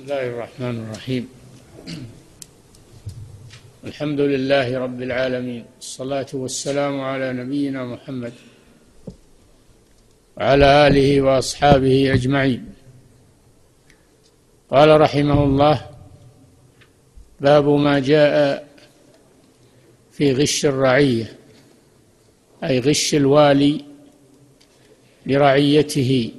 الله الرحمن الرحيم. الحمد لله رب العالمين. الصلاة والسلام على نبينا محمد وعلى آله وأصحابه أجمعين. قال رحمه الله باب ما جاء في غش الرعية أي غش الوالي لرعيته.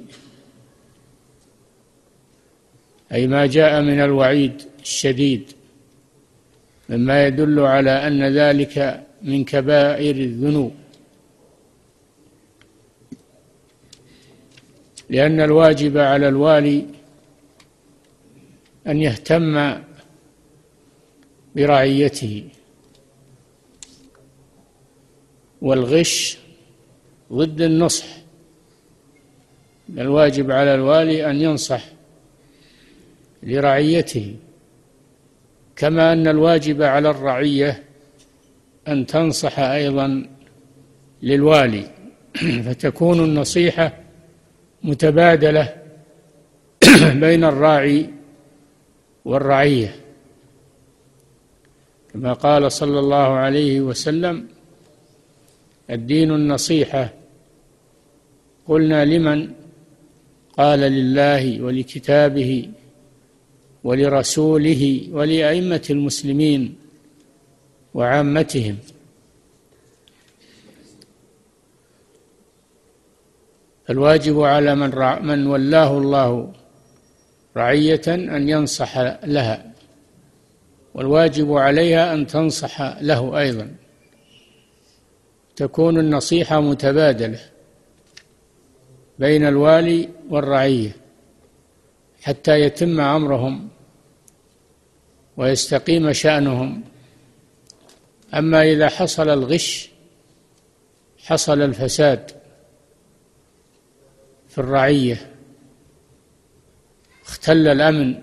أي ما جاء من الوعيد الشديد مما يدل على أن ذلك من كبائر الذنوب. لأن الواجب على الوالي أن يهتم برعيته والغش ضد النصح. الواجب على الوالي أن ينصح لرعيته كما أن الواجب على الرعية أن تنصح أيضا للوالي فتكون النصيحة متبادلة بين الراعي والرعية. كما قال صلى الله عليه وسلم الدين النصيحة. قلنا لمن؟ قال لله ولكتابه. ولرسوله ولأئمة المسلمين وعامتهم. الواجب على من من ولاه الله رعية أن ينصح لها والواجب عليها أن تنصح له أيضا. تكون النصيحة متبادلة بين الوالي والرعية حتى يتم أمرهم ويستقيم شأنهم. أما إذا حصل الغش حصل الفساد في الرعية اختل الأمن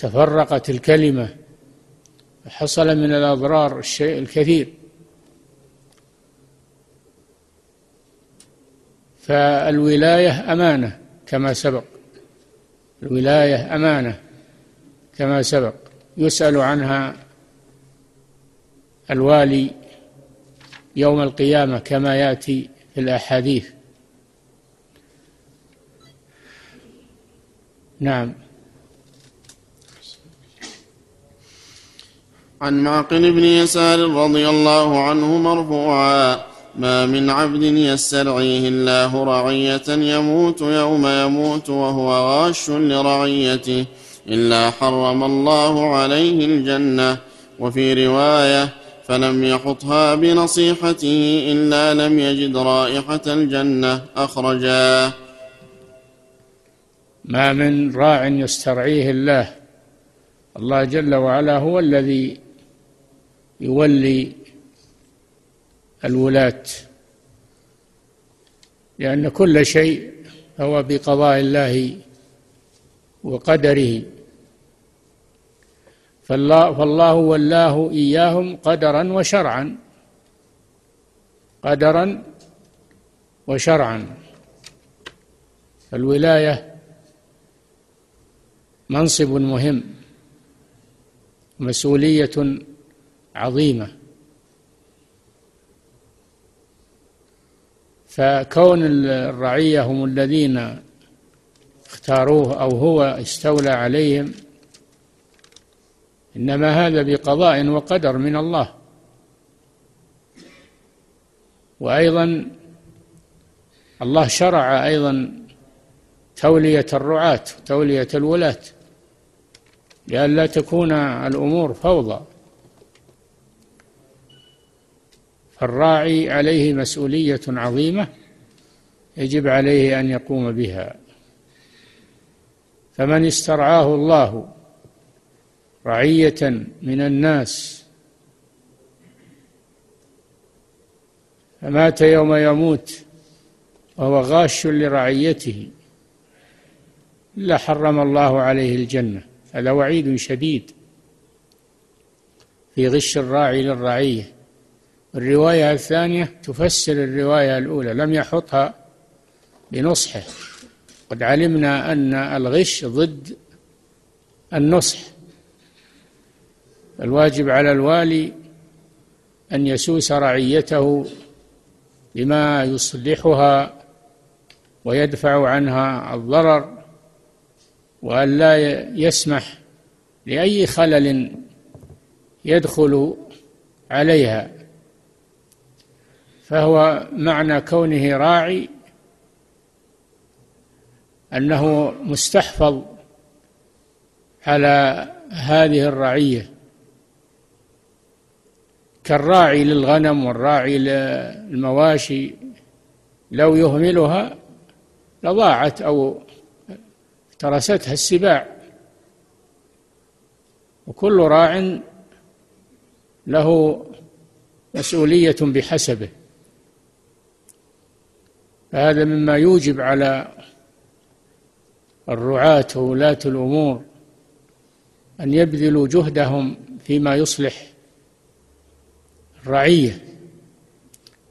وتفرقت الكلمة حصل من الأضرار الشيء الكثير. فالولاية أمانة كما سبق. الولاية أمانة كما سبق. يسأل عنها الوالي يوم القيامة كما يأتي في الأحاديث. نعم. عن معقل بن يسار رضي الله عنه مرفوعا. ما من عبد يسترعيه الله رعية يموت يوم يموت وهو غاش لرعيته إلا حرم الله عليه الجنة. وفي رواية فلم يحطها بنصيحته إلا لم يجد رائحة الجنة. أخرجاه ما من راع يسترعيه الله. الله جل وعلا هو الذي يولي الولاة لأن كل شيء هو بقضاء الله وقدره. فالله, فالله ولاه إياهم قدرا وشرعا قدرا وشرعا. الولاية منصب مهم مسؤولية عظيمة. فكون الرعية هم الذين اختاروه أو هو استولى عليهم إنما هذا بقضاء وقدر من الله. وأيضا الله شرع أيضا تولية الرعاة تولية الولاة لئلا تكون الأمور فوضى. الراعي عليه مسؤولية عظيمة يجب عليه أن يقوم بها. فمن استرعاه الله رعية من الناس فمات يوم يموت وهو غاش لرعيته إلا حرم الله عليه الجنة. هذا وعيد شديد في غش الراعي للرعية. الرواية الثانية تفسر الرواية الأولى لم يحطها بنصحه. قد علمنا أن الغش ضد النصح. الواجب على الوالي أن يسوس رعيته بما يصلحها ويدفع عنها الضرر وأن لا يسمح لأي خلل يدخل عليها. فهو معنى كونه راعي أنه مستحفظ على هذه الرعية كالراعي للغنم والراعي للمواشي لو يهملها لضاعت أو ترستها السباع. وكل راع له مسؤولية بحسبه. فهذا مما يوجب على الرعاة وولاة الأمور أن يبذلوا جهدهم فيما يصلح الرعية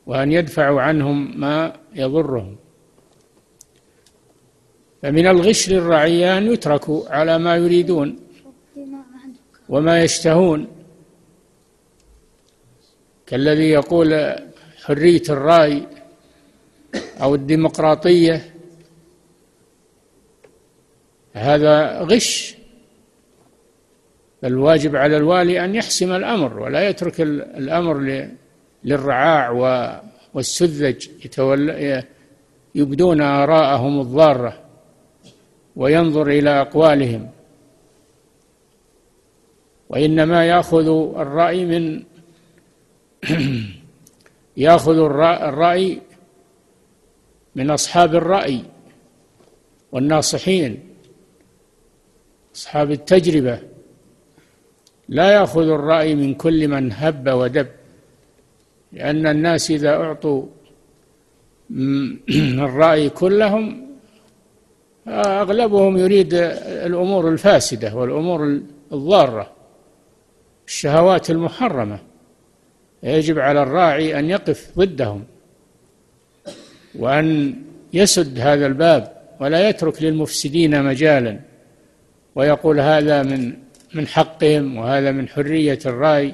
وأن يدفعوا عنهم ما يضرهم. فمن الغش للرعية أن يتركوا على ما يريدون وما يشتهون. كالذي يقول حرية الرأي أو الديمقراطية. هذا غش. الواجب على الوالي أن يحسم الأمر ولا يترك الأمر للرعاع والسذج يبدون آراءهم الضارة وينظر إلى أقوالهم. وإنما يأخذ الرأي من يأخذ الرأي من أصحاب الرأي والناصحين أصحاب التجربة. لا يأخذ الرأي من كل من هب ودب لأن الناس إذا أعطوا الرأي كلهم أغلبهم يريد الأمور الفاسدة والأمور الضارة الشهوات المحرمة. يجب على الراعي أن يقف ضدهم. وأن يسد هذا الباب ولا يترك للمفسدين مجالا. ويقول هذا من من حقهم وهذا من حرية الرأي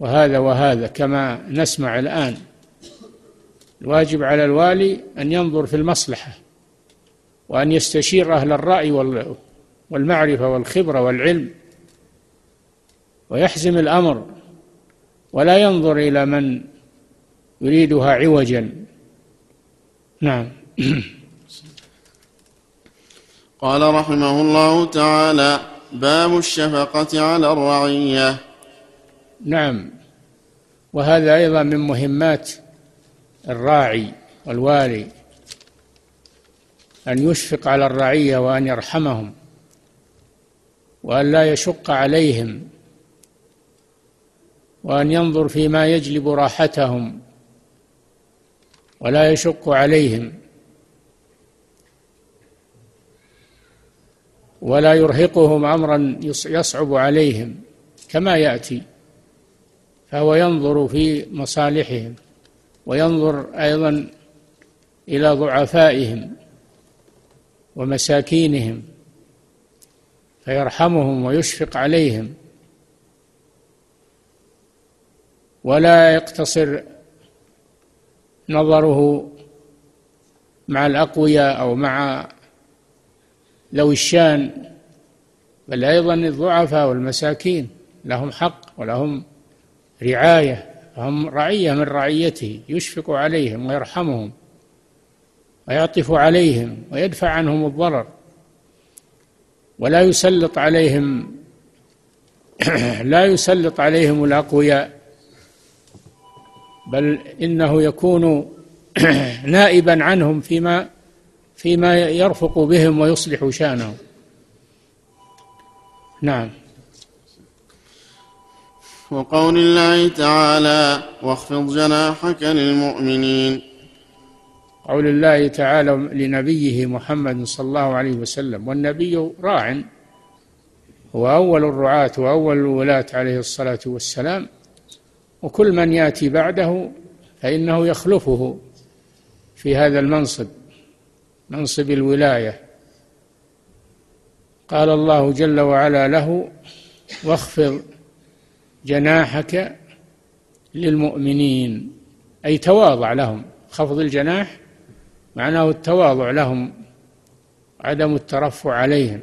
وهذا وهذا كما نسمع الآن. الواجب على الوالي أن ينظر في المصلحة وأن يستشير أهل الرأي والمعرفة والخبرة والعلم ويحزم الأمر ولا ينظر إلى من يريدها عوجا. نعم. قال رحمه الله تعالى باب الشفقة على الرعية. نعم. وهذا أيضا من مهمات الراعي والوالي أن يشفق على الرعية وأن يرحمهم وأن لا يشق عليهم وأن ينظر فيما يجلب راحتهم. ولا يشق عليهم. ولا يرهقهم امرا يصعب عليهم كما يأتي. فهو ينظر في مصالحهم وينظر أيضا إلى ضعفائهم ومساكينهم فيرحمهم ويشفق عليهم. ولا يقتصر نظره مع الأقوياء أو مع ذوي الشان بل أيضا الضعفاء والمساكين. لهم حق ولهم رعاية هم رعية من رعيته يشفق عليهم ويرحمهم ويعطف عليهم ويدفع عنهم الضرر. ولا يسلط عليهم لا يسلط عليهم الأقوياء. بل إنه يكون نائبا عنهم فيما فيما يرفق بهم ويصلح شانهم. نعم. وقول الله تعالى واخفض جناحك للمؤمنين. قول الله تعالى لنبيه محمد صلى الله عليه وسلم والنبي راع هو أول الرعاة وأول الولاة عليه الصلاة والسلام. وكل من يأتي بعده فإنه يخلفه في هذا المنصب منصب الولاية. قال الله جل وعلا له واخفض جناحك للمؤمنين. أي تواضع لهم. خفض الجناح معناه التواضع لهم عدم الترفع عليهم.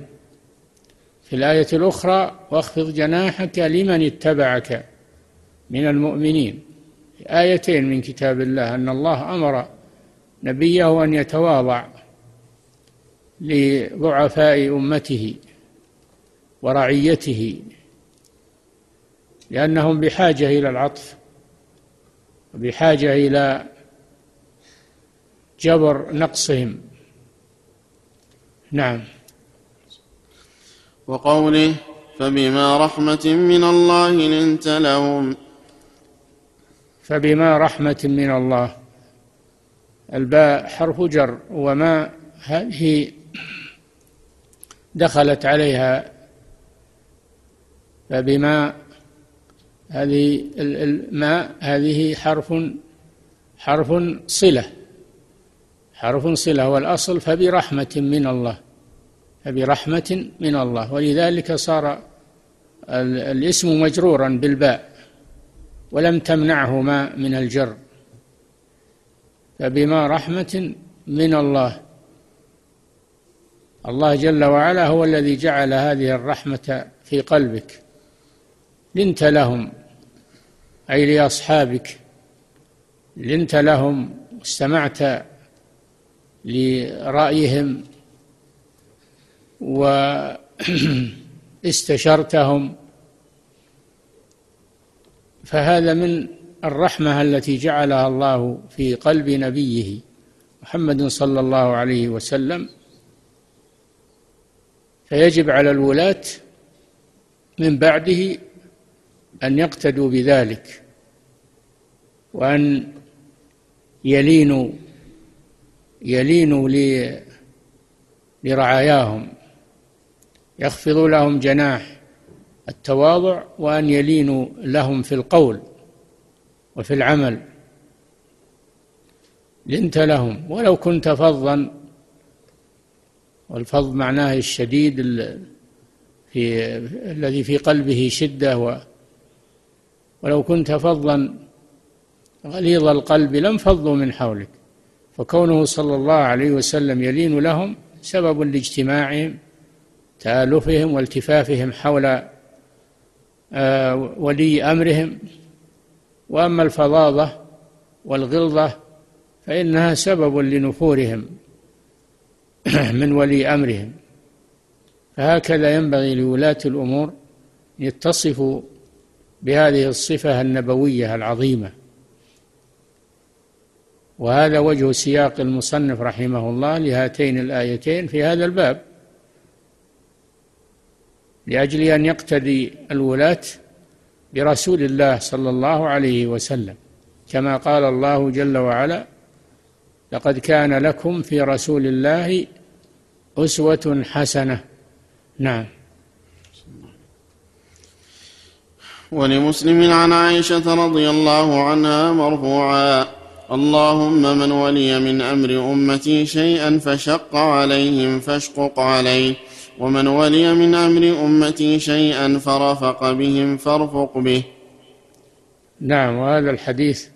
في الآية الأخرى واخفض جناحك لمن اتبعك. من المؤمنين. آيتين من كتاب الله أن الله أمر نبيه أن يتواضع لضعفاء أمته ورعيته لأنهم بحاجة إلى العطف وبحاجة إلى جبر نقصهم. نعم. وقوله فبما رحمة من الله لنت لهم. فبما رحمة من الله. الباء حرف جر وما هذه دخلت عليها. فبما هذه الماء هذه حرف حرف صلة. حرف صلة والأصل فبرحمة من الله. فبرحمة من الله. ولذلك صار الاسم مجرورا بالباء. ولم تمنعه ما من الجر. فبما رحمة من الله. الله جل وعلا هو الذي جعل هذه الرحمة في قلبك. لنت لهم أي لأصحابك. لنت لهم استمعت لرأيهم واستشرتهم فهذا من الرحمة التي جعلها الله في قلب نبيه محمد صلى الله عليه وسلم. فيجب على الولاة من بعده أن يقتدوا بذلك وأن يلينوا يلينوا لرعاياهم يخفضوا لهم جناح التواضع وأن يلينوا لهم في القول وفي العمل. لنت لهم ولو كنت فظا والفظ معناه الشديد في الذي في قلبه شدة و ولو كنت فظا غليظ القلب لم فضوا من حولك. فكونه صلى الله عليه وسلم يلين لهم سبب لاجتماعهم تألفهم والتفافهم حول ولي أمرهم. وأما الفظاظة والغلظة فإنها سبب لنفورهم من ولي أمرهم. فهكذا ينبغي لولاة الأمور أن يتصفوا بهذه الصفة النبوية العظيمة. وهذا وجه سياق المصنف رحمه الله لهاتين الآيتين في هذا الباب. لأجل أن يقتدي الولاة برسول الله صلى الله عليه وسلم. كما قال الله جل وعلا لقد كان لكم في رسول الله أسوة حسنة. نعم. ولمسلم عن عائشة رضي الله عنها مرفوعا اللهم من ولي من أمر أمتي شيئا فشق عليهم فاشقق عليه. ومن ولي من أمر أمتي شيئا فرفق بهم فارفق به. نعم وهذا الحديث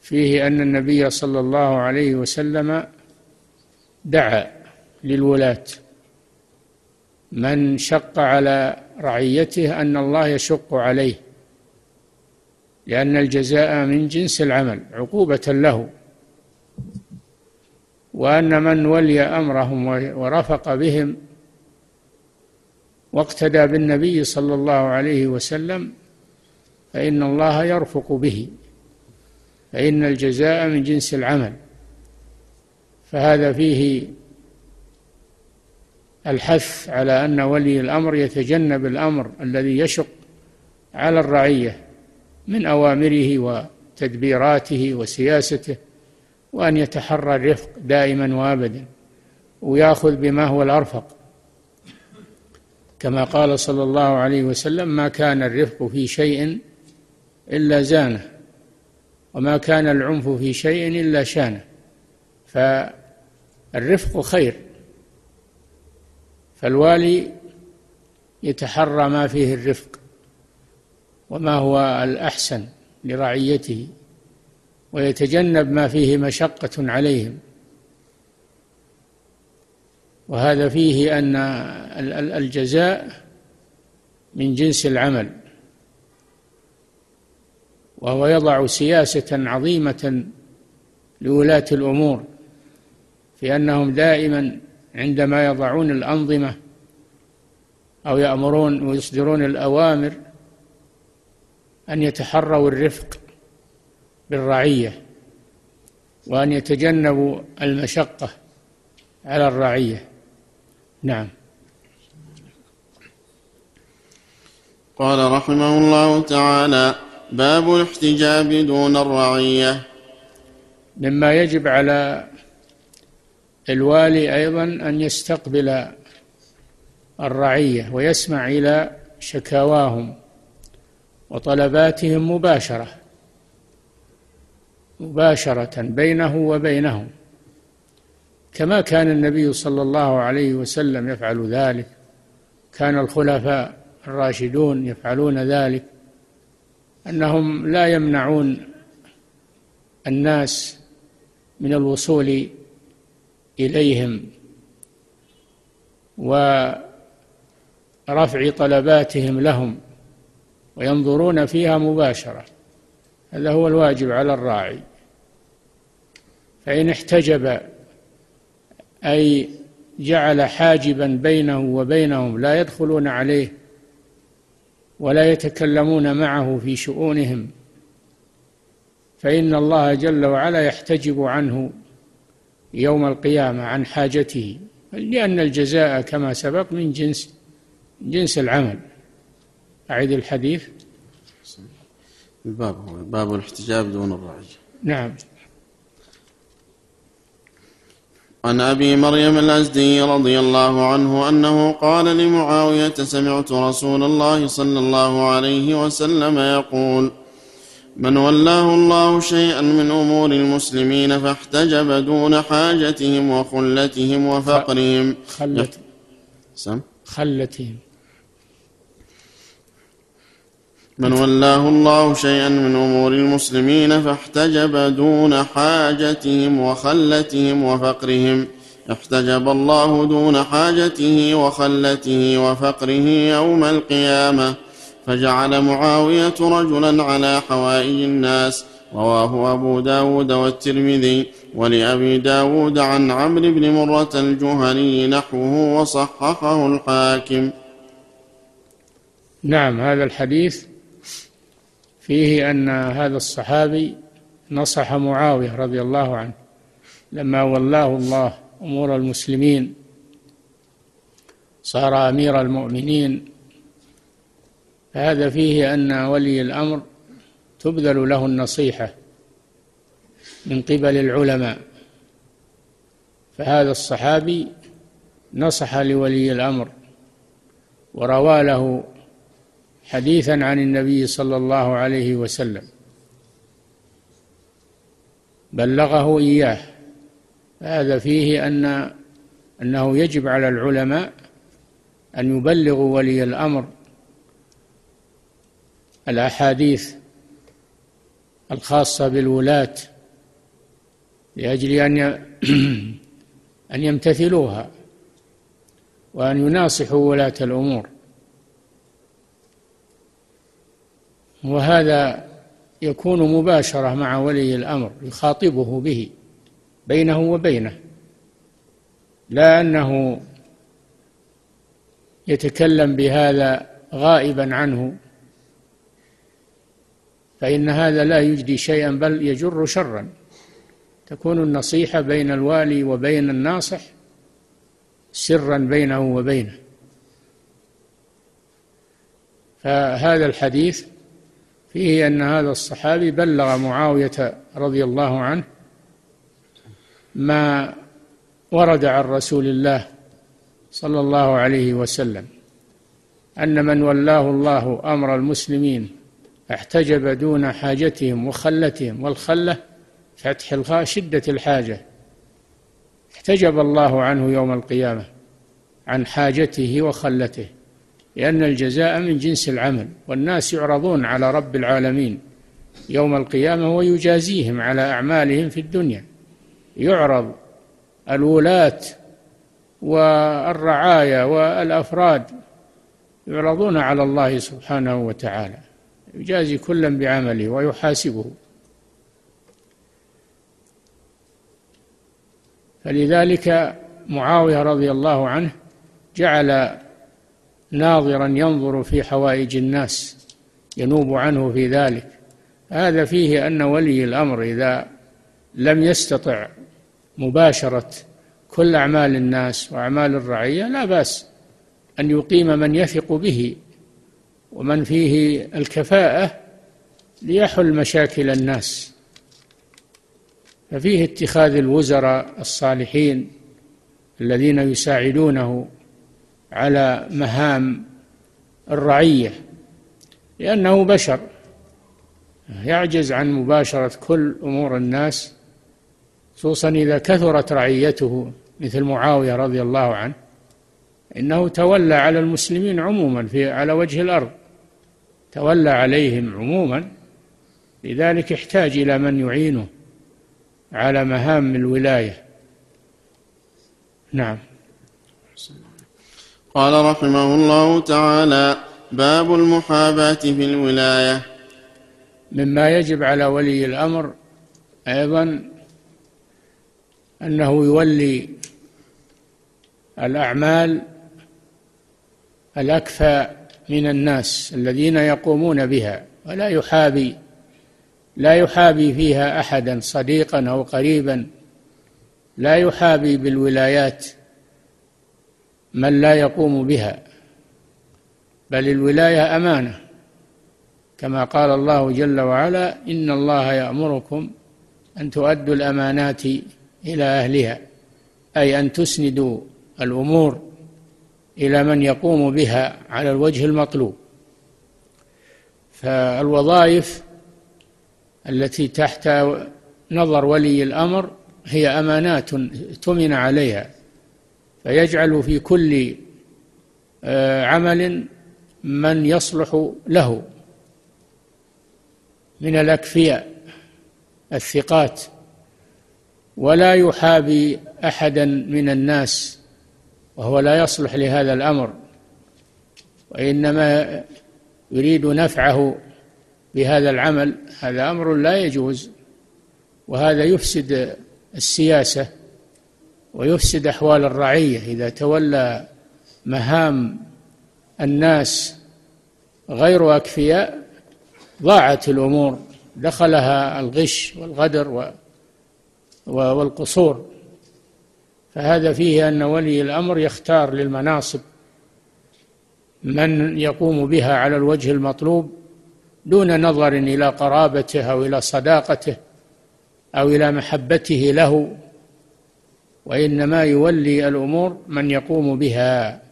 فيه أن النبي صلى الله عليه وسلم دعا للولاة. من شق على رعيته أن الله يشق عليه لأن الجزاء من جنس العمل عقوبة له. وأن من ولي أمرهم ورفق بهم واقتدى بالنبي صلى الله عليه وسلم فإن الله يرفق به فإن الجزاء من جنس العمل. فهذا فيه الحث على أن ولي الأمر يتجنب الأمر الذي يشق على الرعية من أوامره وتدبيراته وسياسته وأن يتحرى الرفق دائما وأبدا ويأخذ بما هو الأرفق. كما قال صلى الله عليه وسلم ما كان الرفق في شيء إلا زانه وما كان العنف في شيء إلا شانه. الرفق خير فالوالي يتحرى ما فيه الرفق وما هو الأحسن لرعيته ويتجنب ما فيه مشقة عليهم. وهذا فيه أن الجزاء من جنس العمل وهو يضع سياسة عظيمة لولاة الأمور في أنهم دائما عندما يضعون الأنظمة أو يأمرون ويصدرون الأوامر أن يتحروا الرفق بالرعية وأن يتجنبوا المشقة على الرعية. نعم. قال رحمه الله تعالى باب الاحتجاب دون الرعية. مما يجب على الوالي أيضا أن يستقبل الرعية ويسمع إلى شكاواهم وطلباتهم مباشرة مباشرة بينه وبينهم. كما كان النبي صلى الله عليه وسلم يفعل ذلك كان الخلفاء الراشدون يفعلون ذلك أنهم لا يمنعون الناس من الوصول إليهم ورفع طلباتهم لهم وينظرون فيها مباشرة هذا هو الواجب على الراعي. فإن احتجب أي جعل حاجبا بينه وبينهم لا يدخلون عليه ولا يتكلمون معه في شؤونهم فإن الله جل وعلا يحتجب عنه يوم القيامة عن حاجته لأن الجزاء كما سبق من جنس جنس العمل. أعيد الحديث. الباب باب الاحتجاب دون الرعي نعم. عن أبي مريم الأزدي رضي الله عنه أنه قال لمعاوية سمعت رسول الله صلى الله عليه وسلم يقول من ولاه الله شيئا من أمور المسلمين فاحتجب دون حاجتهم وخلتهم وفقرهم. خلت سم؟ خلتهم. من ولاه الله شيئا من أمور المسلمين فاحتجب دون حاجتهم وخلتهم وفقرهم. احتجب الله دون حاجته وخلته وفقره يوم القيامة. فجعل معاوية رجلا على حوائج الناس. رواه أبو داود والترمذي ولأبي داود عن عمرو بن مرة الجهني نحوه وصححه الحاكم. نعم هذا الحديث فيه أن هذا الصحابي نصح معاوية رضي الله عنه لما ولاه الله أمور المسلمين صار أمير المؤمنين. فهذا فيه أن ولي الأمر تبذل له النصيحة من قبل العلماء. فهذا الصحابي نصح لولي الأمر وروى له حديثا عن النبي صلى الله عليه وسلم. بلغه إياه. هذا فيه أن أنه يجب على العلماء أن يبلغوا ولي الأمر الأحاديث الخاصة بالولاة لأجل أن أن يمتثلوها وأن يناصحوا ولاة الأمور. وهذا يكون مباشرة مع ولي الأمر يخاطبه به بينه وبينه. لا أنه يتكلم بهذا غائبا عنه. فإن هذا لا يجدي شيئا بل يجر شرا. تكون النصيحة بين الوالي وبين الناصح سرا بينه وبينه. فهذا الحديث فيه أن هذا الصحابي بلغ معاوية رضي الله عنه ما ورد عن رسول الله صلى الله عليه وسلم أن من ولاه الله أمر المسلمين احتجب دون حاجتهم وخلتهم والخلة فتح الخاء شدة الحاجة. احتجب الله عنه يوم القيامة عن حاجته وخلته. لأن الجزاء من جنس العمل والناس يعرضون على رب العالمين يوم القيامة ويجازيهم على أعمالهم في الدنيا. يعرض الولاة والرعايا والأفراد يعرضون على الله سبحانه وتعالى يجازي كلا بعمله ويحاسبه. فلذلك معاوية رضي الله عنه جعل ناظرا ينظر في حوائج الناس ينوب عنه في ذلك. هذا فيه أن ولي الأمر إذا لم يستطع مباشرة كل أعمال الناس وأعمال الرعية لا بأس أن يقيم من يثق به ومن فيه الكفاءة ليحل مشاكل الناس. ففيه اتخاذ الوزراء الصالحين الذين يساعدونه على مهام الرعية لأنه بشر. يعجز عن مباشرة كل أمور الناس خصوصا إذا كثرت رعيته مثل معاوية رضي الله عنه إنه تولى على المسلمين عموما في على وجه الأرض. تولى عليهم عموما لذلك احتاج إلى من يعينه على مهام الولاية. نعم. قال رحمه الله تعالى باب المحاباة في الولاية. مما يجب على ولي الأمر أيضا أنه يولي الأعمال الاكفى من الناس الذين يقومون بها ولا يحابي لا يحابي فيها احدا صديقا أو قريبا لا يحابي بالولايات من لا يقوم بها بل الولاية أمانة. كما قال الله جل وعلا إن الله يأمركم أن تؤدوا الأمانات إلى أهلها أي أن تسندوا الأمور إلى من يقوم بها على الوجه المطلوب. فالوظائف التي تحت نظر ولي الأمر هي أمانات اؤتمن عليها. فيجعل في كل آه، عمل من يصلح له من الأكفياء الثقات. ولا يحابي أحدا من الناس وهو لا يصلح لهذا الأمر. وإنما يريد نفعه بهذا العمل. هذا أمر لا يجوز وهذا يفسد السياسة. ويفسد أحوال الرعية إذا تولى مهام الناس غير أكفياء ضاعت الأمور دخلها الغش والغدر والقصور. فهذا فيه أن ولي الأمر يختار للمناصب من يقوم بها على الوجه المطلوب دون نظر إلى قرابته أو إلى صداقته أو إلى محبته له. وإنما يولي الأمور من يقوم بها.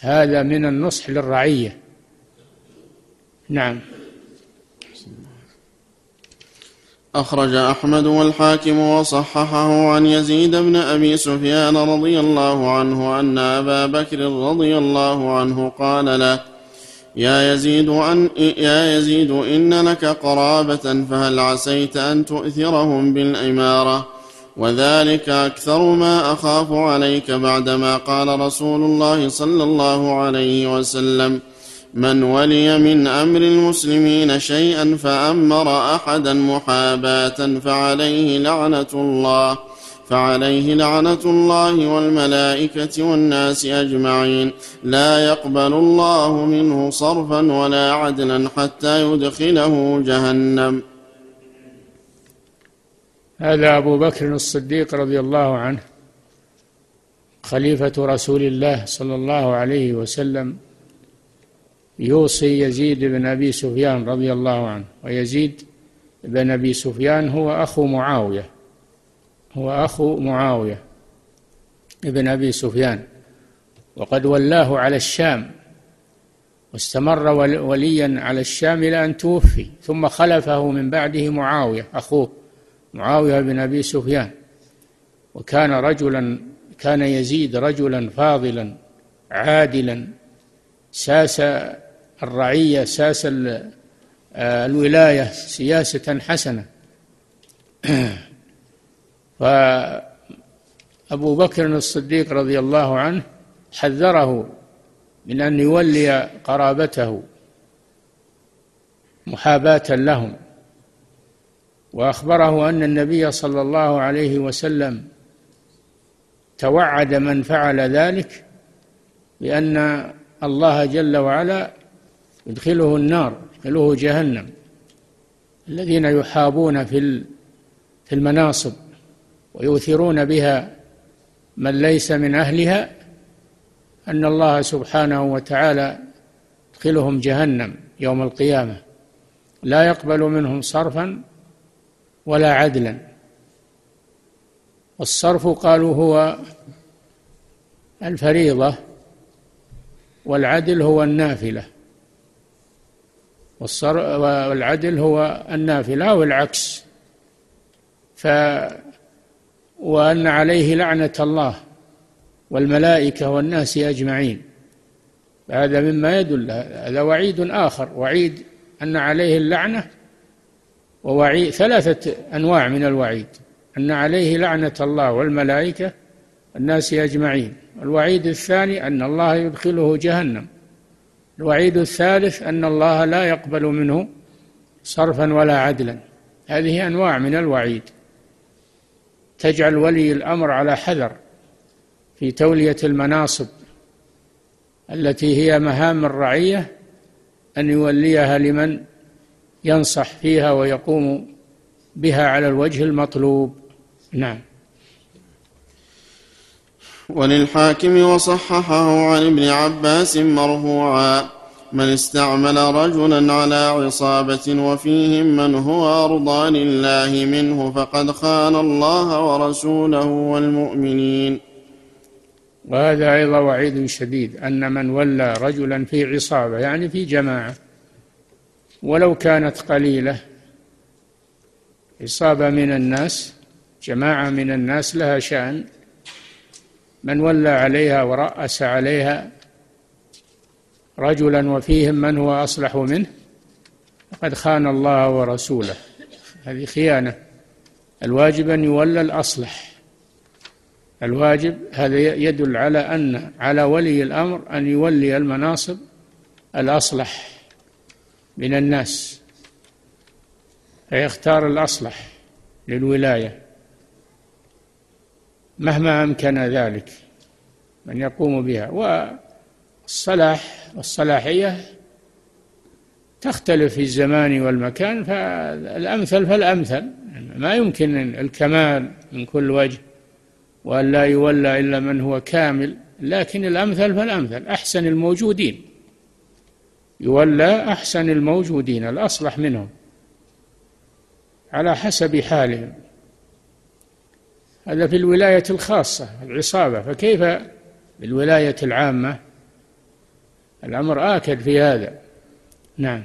هذا من النصح للرعية. نعم. أخرج أحمد والحاكم وصححه عن يزيد بن أبي سفيان رضي الله عنه أن أبا بكر رضي الله عنه قال له يا يزيد أن يا يزيد إن لك قرابة فهل عسيت أن تؤثرهم بالإمارة؟ وذلك أكثر ما أخاف عليك بعدما قال رسول الله صلى الله عليه وسلم من ولي من أمر المسلمين شيئا فأمر أحدا محاباة فعليه لعنة الله فعليه لعنة الله والملائكة والناس أجمعين. لا يقبل الله منه صرفا ولا عدلا حتى يدخله جهنم. هذا أبو بكر الصديق رضي الله عنه خليفة رسول الله صلى الله عليه وسلم يوصي يزيد بن أبي سفيان رضي الله عنه ويزيد بن أبي سفيان هو أخو معاوية هو أخو معاوية ابن أبي سفيان وقد ولاه على الشام واستمر وليا على الشام إلى أن توفي ثم خلفه من بعده معاوية أخوه. معاوية بن أبي سفيان وكان رجلا كان يزيد رجلا فاضلا عادلا ساس الرعية ساس الولاية سياسة حسنة. فأبو بكر الصديق رضي الله عنه حذره من أن يولي قرابته محاباة لهم. وأخبره أن النبي صلى الله عليه وسلم توعد من فعل ذلك بأن الله جل وعلا يدخله النار يدخله جهنم. الذين يحابون في في المناصب ويؤثرون بها من ليس من أهلها أن الله سبحانه وتعالى يدخلهم جهنم يوم القيامة. لا يقبل منهم صرفا ولا عدلا. والصرف قالوا هو الفريضة والعدل هو النافلة. والعدل هو النافلة والعكس. ف وأن عليه لعنة الله والملائكة والناس أجمعين. هذا مما يدل هذا وعيد آخر وعيد أن عليه اللعنة ووعيد ثلاثة أنواع من الوعيد. أن عليه لعنة الله والملائكة الناس أجمعين. الوعيد الثاني أن الله يدخله جهنم. الوعيد الثالث أن الله لا يقبل منه صرفا ولا عدلا. هذه أنواع من الوعيد. تجعل ولي الأمر على حذر في تولية المناصب التي هي مهام الرعية أن يوليها لمن ينصح فيها ويقوم بها على الوجه المطلوب. نعم. وللحاكم وصححه عن ابن عباس مرفوعا من استعمل رجلا على عصابة وفيهم من هو أرضى لله منه فقد خان الله ورسوله والمؤمنين. وهذا أيضا وعيد شديد أن من ولى رجلا في عصابة يعني في جماعة ولو كانت قليلة. عصابة من الناس جماعة من الناس لها شأن. من ولى عليها ورأس عليها رجلا وفيهم من هو أصلح منه فقد خان الله ورسوله. هذه خيانة. الواجب أن يولى الأصلح. الواجب هذا يدل على أن على ولي الأمر أن يولي المناصب الأصلح. من الناس. فيختار الأصلح للولاية. مهما أمكن ذلك من يقوم بها. والصلاح والصلاحية تختلف في الزمان والمكان فالأمثل فالأمثل. ما يمكن الكمال من كل وجه وأن لا يولى إلا من هو كامل لكن الأمثل فالأمثل. أحسن الموجودين. يولى أحسن الموجودين الأصلح منهم. على حسب حالهم. هذا في الولاية الخاصة العصابة. فكيف بالولاية العامة؟ الأمر آكد في هذا. نعم.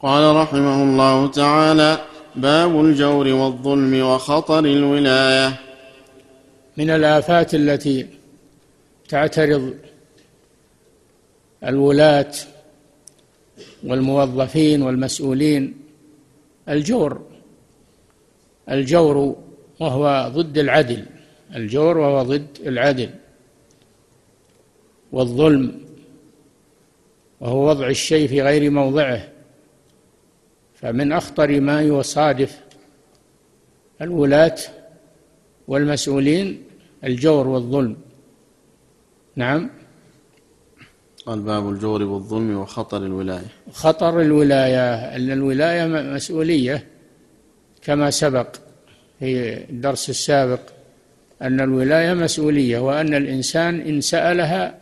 قال رحمه الله تعالى باب الجور والظلم وخطر الولاية. من الآفات التي تعترض الولاة والموظفين والمسؤولين الجور الجور وهو ضد العدل الجور وهو ضد العدل والظلم وهو وضع الشيء في غير موضعه فمن أخطر ما يصادف الولاة والمسؤولين الجور والظلم. نعم. قال باب الجور والظلم وخطر الولاية. خطر الولاية أن الولاية مسؤولية كما سبق في الدرس السابق. أن الولاية مسؤولية وأن الإنسان إن سألها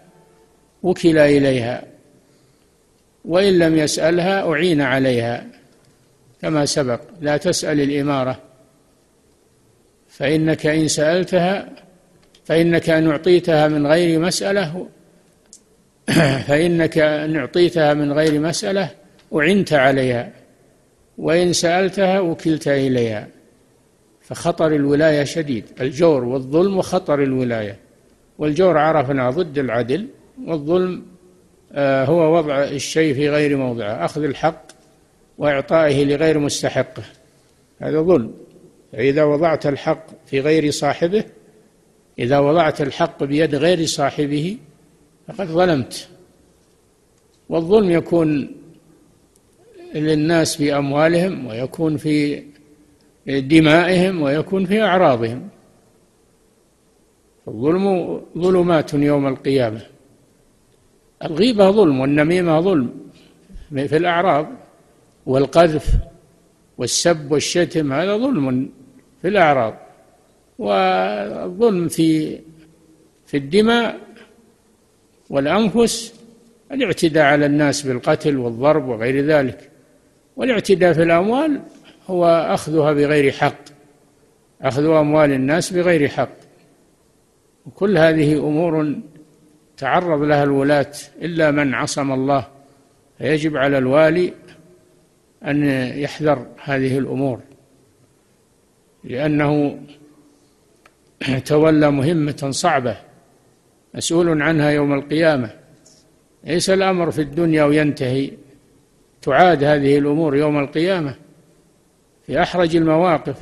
وكل إليها. وإن لم يسألها أعين عليها كما سبق. لا تسأل الإمارة. فإنك إن سألتها فإنك إن أعطيتها من غير مسألة فإنك إن أعطيتها من غير مسألة أعنت عليها وإن سألتها وكلت إليها. فخطر الولاية شديد الجور والظلم وخطر الولاية. والجور عرفنا ضد العدل والظلم آه، هو وضع الشيء في غير موضعه أخذ الحق وإعطائه لغير مستحقه هذا ظلم. فإذا وضعت الحق في غير صاحبه إذا وضعت الحق بيد غير صاحبه فقد ظلمت. والظلم يكون للناس في أموالهم ويكون في دمائهم ويكون في أعراضهم. الظلم ظلمات يوم القيامة. الغيبة ظلم والنميمة ظلم في الأعراض والقذف والسب والشتم هذا ظلم في الأعراض. والظلم في في الدماء والأنفس الاعتداء على الناس بالقتل والضرب وغير ذلك. والاعتداء في الأموال هو أخذها بغير حق أخذ أموال الناس بغير حق. وكل هذه أمور تعرض لها الولاة إلا من عصم الله. فيجب على الوالي أن يحذر هذه الأمور لأنه تولى مهمة صعبة. مسؤول عنها يوم القيامة. ليس الأمر في الدنيا وينتهي. تعاد هذه الأمور يوم القيامة في أحرج المواقف.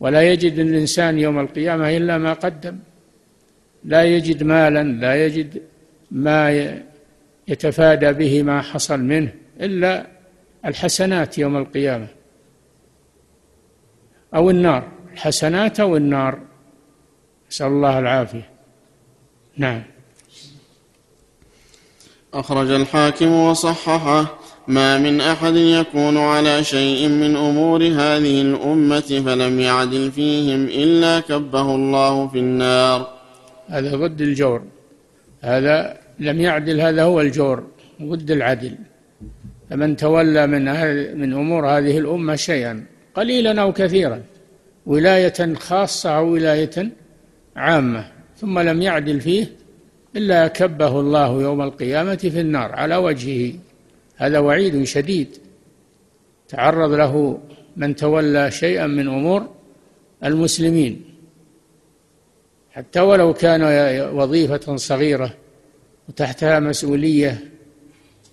ولا يجد الإنسان يوم القيامة إلا ما قدم. لا يجد مالا لا يجد ما يتفادى به ما حصل منه إلا الحسنات يوم القيامة. أو النار الحسنات أو النار. نسأل الله العافية. نعم. أخرج الحاكم وصححه ما من أحد يكون على شيء من أمور هذه الأمة فلم يعدل فيهم إلا كبه الله في النار. هذا ضد الجور. هذا لم يعدل هذا هو الجور ضد العدل. فمن تولى من من أمور هذه الأمة شيئا قليلا أو كثيرا ولاية خاصة أو ولاية عامة. ثم لم يعدل فيه إلا كبه الله يوم القيامة في النار على وجهه. هذا وعيد شديد. تعرض له من تولى شيئا من أمور المسلمين. حتى ولو كان وظيفة صغيرة وتحتها مسؤولية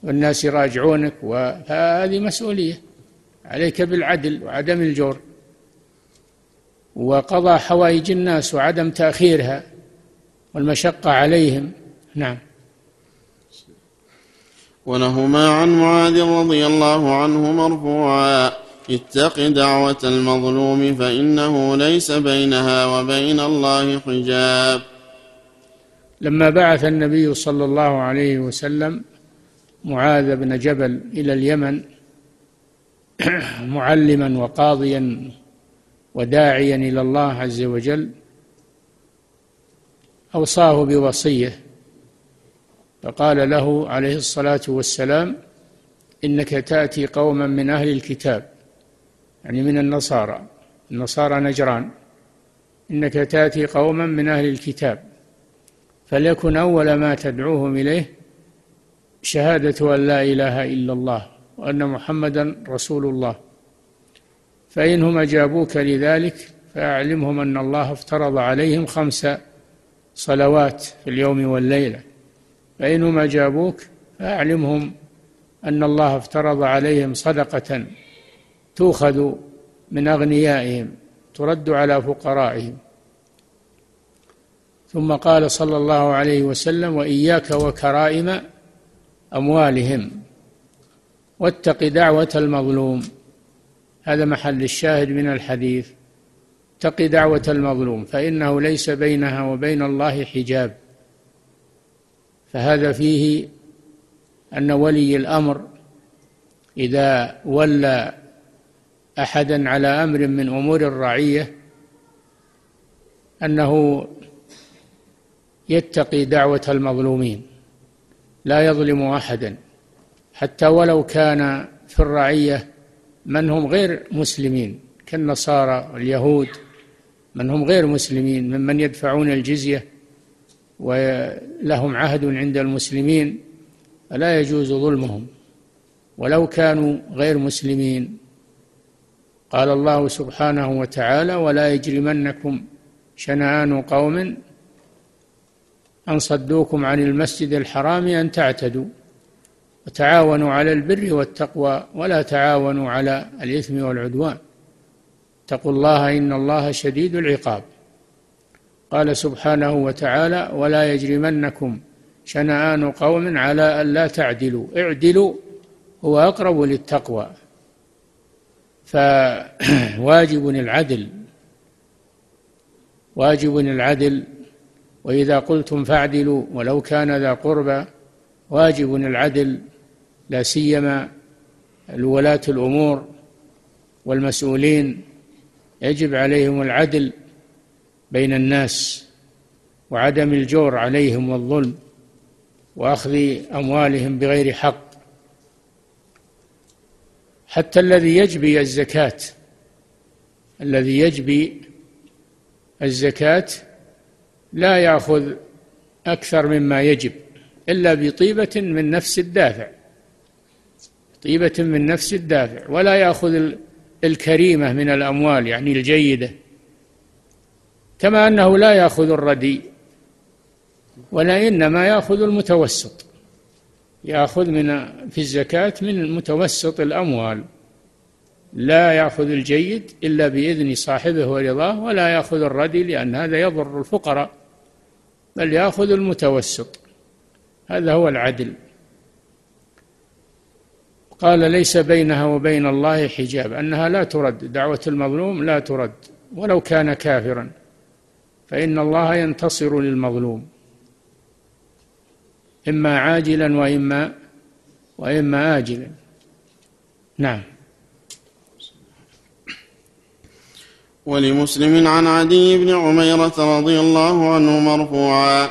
والناس يراجعونك وهذه مسؤولية. عليك بالعدل وعدم الجور. وقضى حوائج الناس وعدم تأخيرها. والمشقة عليهم. نعم. ولهما عن معاذ رضي الله عنه مرفوعا. اتق دعوة المظلوم فإنه ليس بينها وبين الله حجاب. لما بعث النبي صلى الله عليه وسلم معاذ بن جبل إلى اليمن معلما وقاضيا وداعيا إلى الله عز وجل أوصاه بوصية. فقال له عليه الصلاة والسلام إنك تأتي قوما من أهل الكتاب يعني من النصارى. النصارى نجران. إنك تأتي قوما من أهل الكتاب فليكن أول ما تدعوهم إليه شهادة أن لا إله إلا الله وأن محمدا رسول الله. فإنهم أجابوك لذلك فأعلمهم أن الله افترض عليهم خمس صلوات في اليوم والليلة. فإنهم أجابوك فأعلمهم أن الله افترض عليهم صدقة تؤخذ من أغنيائهم ترد على فقرائهم. ثم قال صلى الله عليه وسلم وإياك وكرائم أموالهم واتق دعوة المظلوم. هذا محل الشاهد من الحديث. اتق دعوة المظلوم فإنه ليس بينها وبين الله حجاب. فهذا فيه أن ولي الأمر إذا ولى أحدا على أمر من أمور الرعية أنه يتقي دعوة المظلومين لا يظلم أحدا. حتى ولو كان في الرعية من هم غير مسلمين كالنصارى واليهود من هم غير مسلمين ممن يدفعون الجزية ولهم عهد عند المسلمين فلا يجوز ظلمهم. ولو كانوا غير مسلمين. قال الله سبحانه وتعالى ولا يجرمنكم شنآن قوم أن صدوكم عن المسجد الحرام أن تعتدوا. وتعاونوا على البر والتقوى ولا تعاونوا على الإثم والعدوان. اتقوا الله إن الله شديد العقاب. قال سبحانه وتعالى ولا يجرمنكم شنآن قوم على ألا تعدلوا. اعدلوا هو أقرب للتقوى. فواجب العدل واجب العدل وإذا قلتم فاعدلوا ولو كان ذا قربى واجب العدل لا سيما الولاة الأمور والمسؤولين يجب عليهم العدل بين الناس وعدم الجور عليهم والظلم وأخذ أموالهم بغير حق. حتى الذي يجبي الزكاة الذي يجبي الزكاة لا يأخذ أكثر مما يجب إلا بطيبة من نفس الدافع طيبة من نفس الدافع ولا يأخذ الكريمة من الأموال يعني الجيدة. كما أنه لا يأخذ الردي ولا إنما يأخذ المتوسط. يأخذ من في الزكاة من متوسط الأموال. لا يأخذ الجيد إلا بإذن صاحبه ورضاه ولا يأخذ الردي لأن هذا يضر الفقراء بل يأخذ المتوسط. هذا هو العدل. قال ليس بينها وبين الله حجاب أنها لا ترد دعوة المظلوم لا ترد ولو كان كافرا. فإن الله ينتصر للمظلوم إما عاجلا وإما وإما آجلا. نعم. ولمسلم عن عدي بن عميرة رضي الله عنه مرفوعا.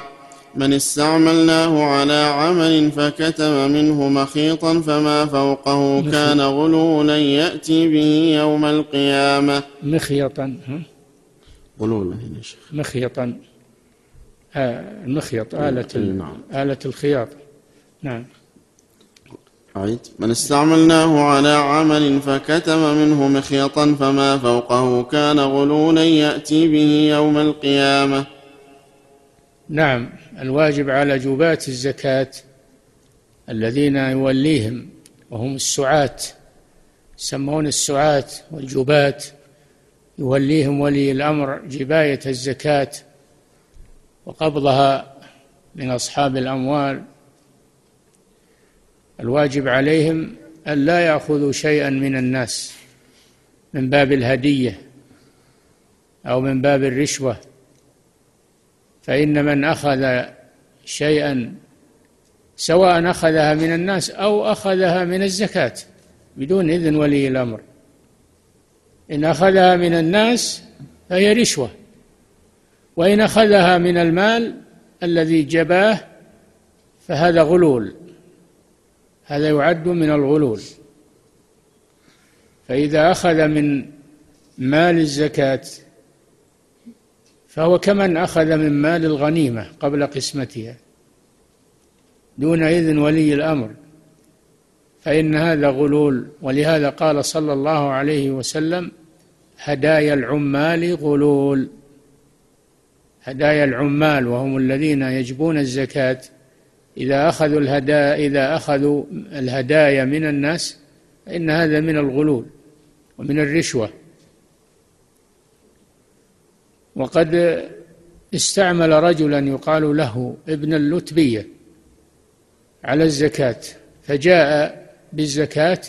من استعملناه على عمل فكتم منه مخيطا فما فوقه كان غلولا يأتي به يوم القيامة. مخيطا غلولا هنا شيخ. مخيطا. آه المخيط آلة نعم. آلة الخياط. نعم. أعيد. من استعملناه على عمل فكتم منه مخيطا فما فوقه كان غلولا يأتي به يوم القيامة. نعم الواجب على جباة الزكاة الذين يوليهم وهم السعاة يسمون السعاة والجباة يوليهم ولي الأمر جباية الزكاة وقبضها من أصحاب الأموال. الواجب عليهم أن لا يأخذوا شيئا من الناس من باب الهدية أو من باب الرشوة. فإن من أخذ شيئا سواء أخذها من الناس أو أخذها من الزكاة بدون إذن ولي الأمر. إن أخذها من الناس فهي رشوة وإن أخذها من المال الذي جباه فهذا غلول. هذا يعد من الغلول. فإذا أخذ من مال الزكاة فهو كمن أخذ من مال الغنيمة قبل قسمتها دون إذن ولي الأمر. فإن هذا غلول ولهذا قال صلى الله عليه وسلم هدايا العمال غلول. هدايا العمال وهم الذين يجبون الزكاة. إذا أخذوا الهدايا إذا أخذوا الهدايا من الناس فإن هذا من الغلول ومن الرشوة. وقد استعمل رجلا يقال له ابن اللتبية على الزكاة فجاء بالزكاة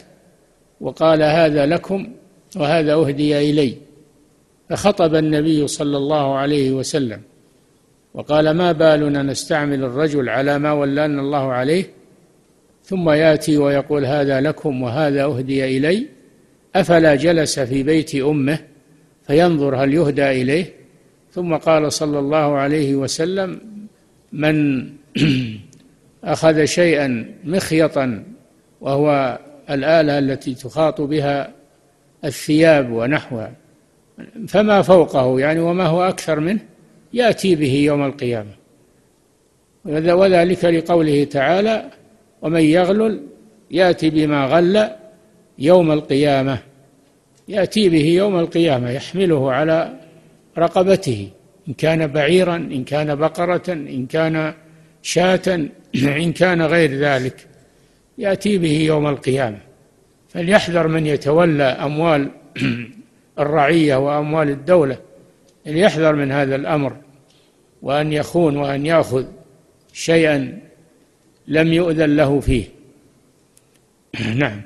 وقال هذا لكم وهذا أهدي إلي. فخطب النبي صلى الله عليه وسلم وقال ما بالنا نستعمل الرجل على ما ولانا الله عليه؟ ثم يأتي ويقول هذا لكم وهذا أهدي إلي أفلا جلس في بيت أمه فينظر هل يهدى إليه؟ ثم قال صلى الله عليه وسلم من أخذ شيئا مخيطا وهو الآلة التي تخاط بها الثياب ونحوها فما فوقه؟ يعني وما هو أكثر منه؟ يأتي به يوم القيامة. وذلك لقوله تعالى ومن يغلل يأتي بما غل يوم القيامة. يأتي به يوم القيامة يحمله على رقبته إن كان بعيرا إن كان بقرة إن كان شاة إن كان غير ذلك. يأتي به يوم القيامة. فليحذر من يتولى أموال الرعية وأموال الدولة. ليحذر من هذا الأمر. وأن يخون وأن يأخذ شيئا لم يؤذن له فيه. نعم.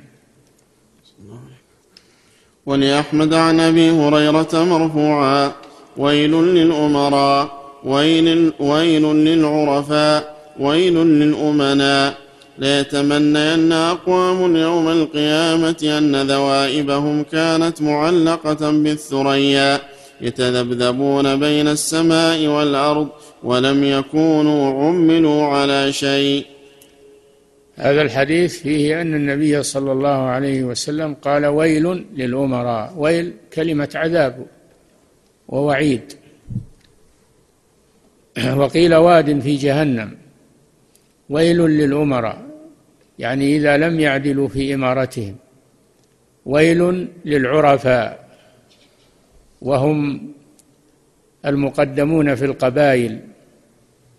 ولأحمد عن أبي هريرة مرفوعا. ويل للأمراء ويل, ويل للعرفاء ويل للأمناء. ليتمنين أقوام يوم القيامة أن ذوائبهم كانت معلقة بالثريا. يتذبذبون بين السماء والأرض ولم يكونوا عملوا على شيء. هذا الحديث فيه أن النبي صلى الله عليه وسلم قال ويل للأمراء. ويل كلمة عذاب. ووعيد وقيل واد في جهنم. ويل للأمراء يعني إذا لم يعدلوا في إمارتهم. ويل للعرفاء وهم المقدمون في القبائل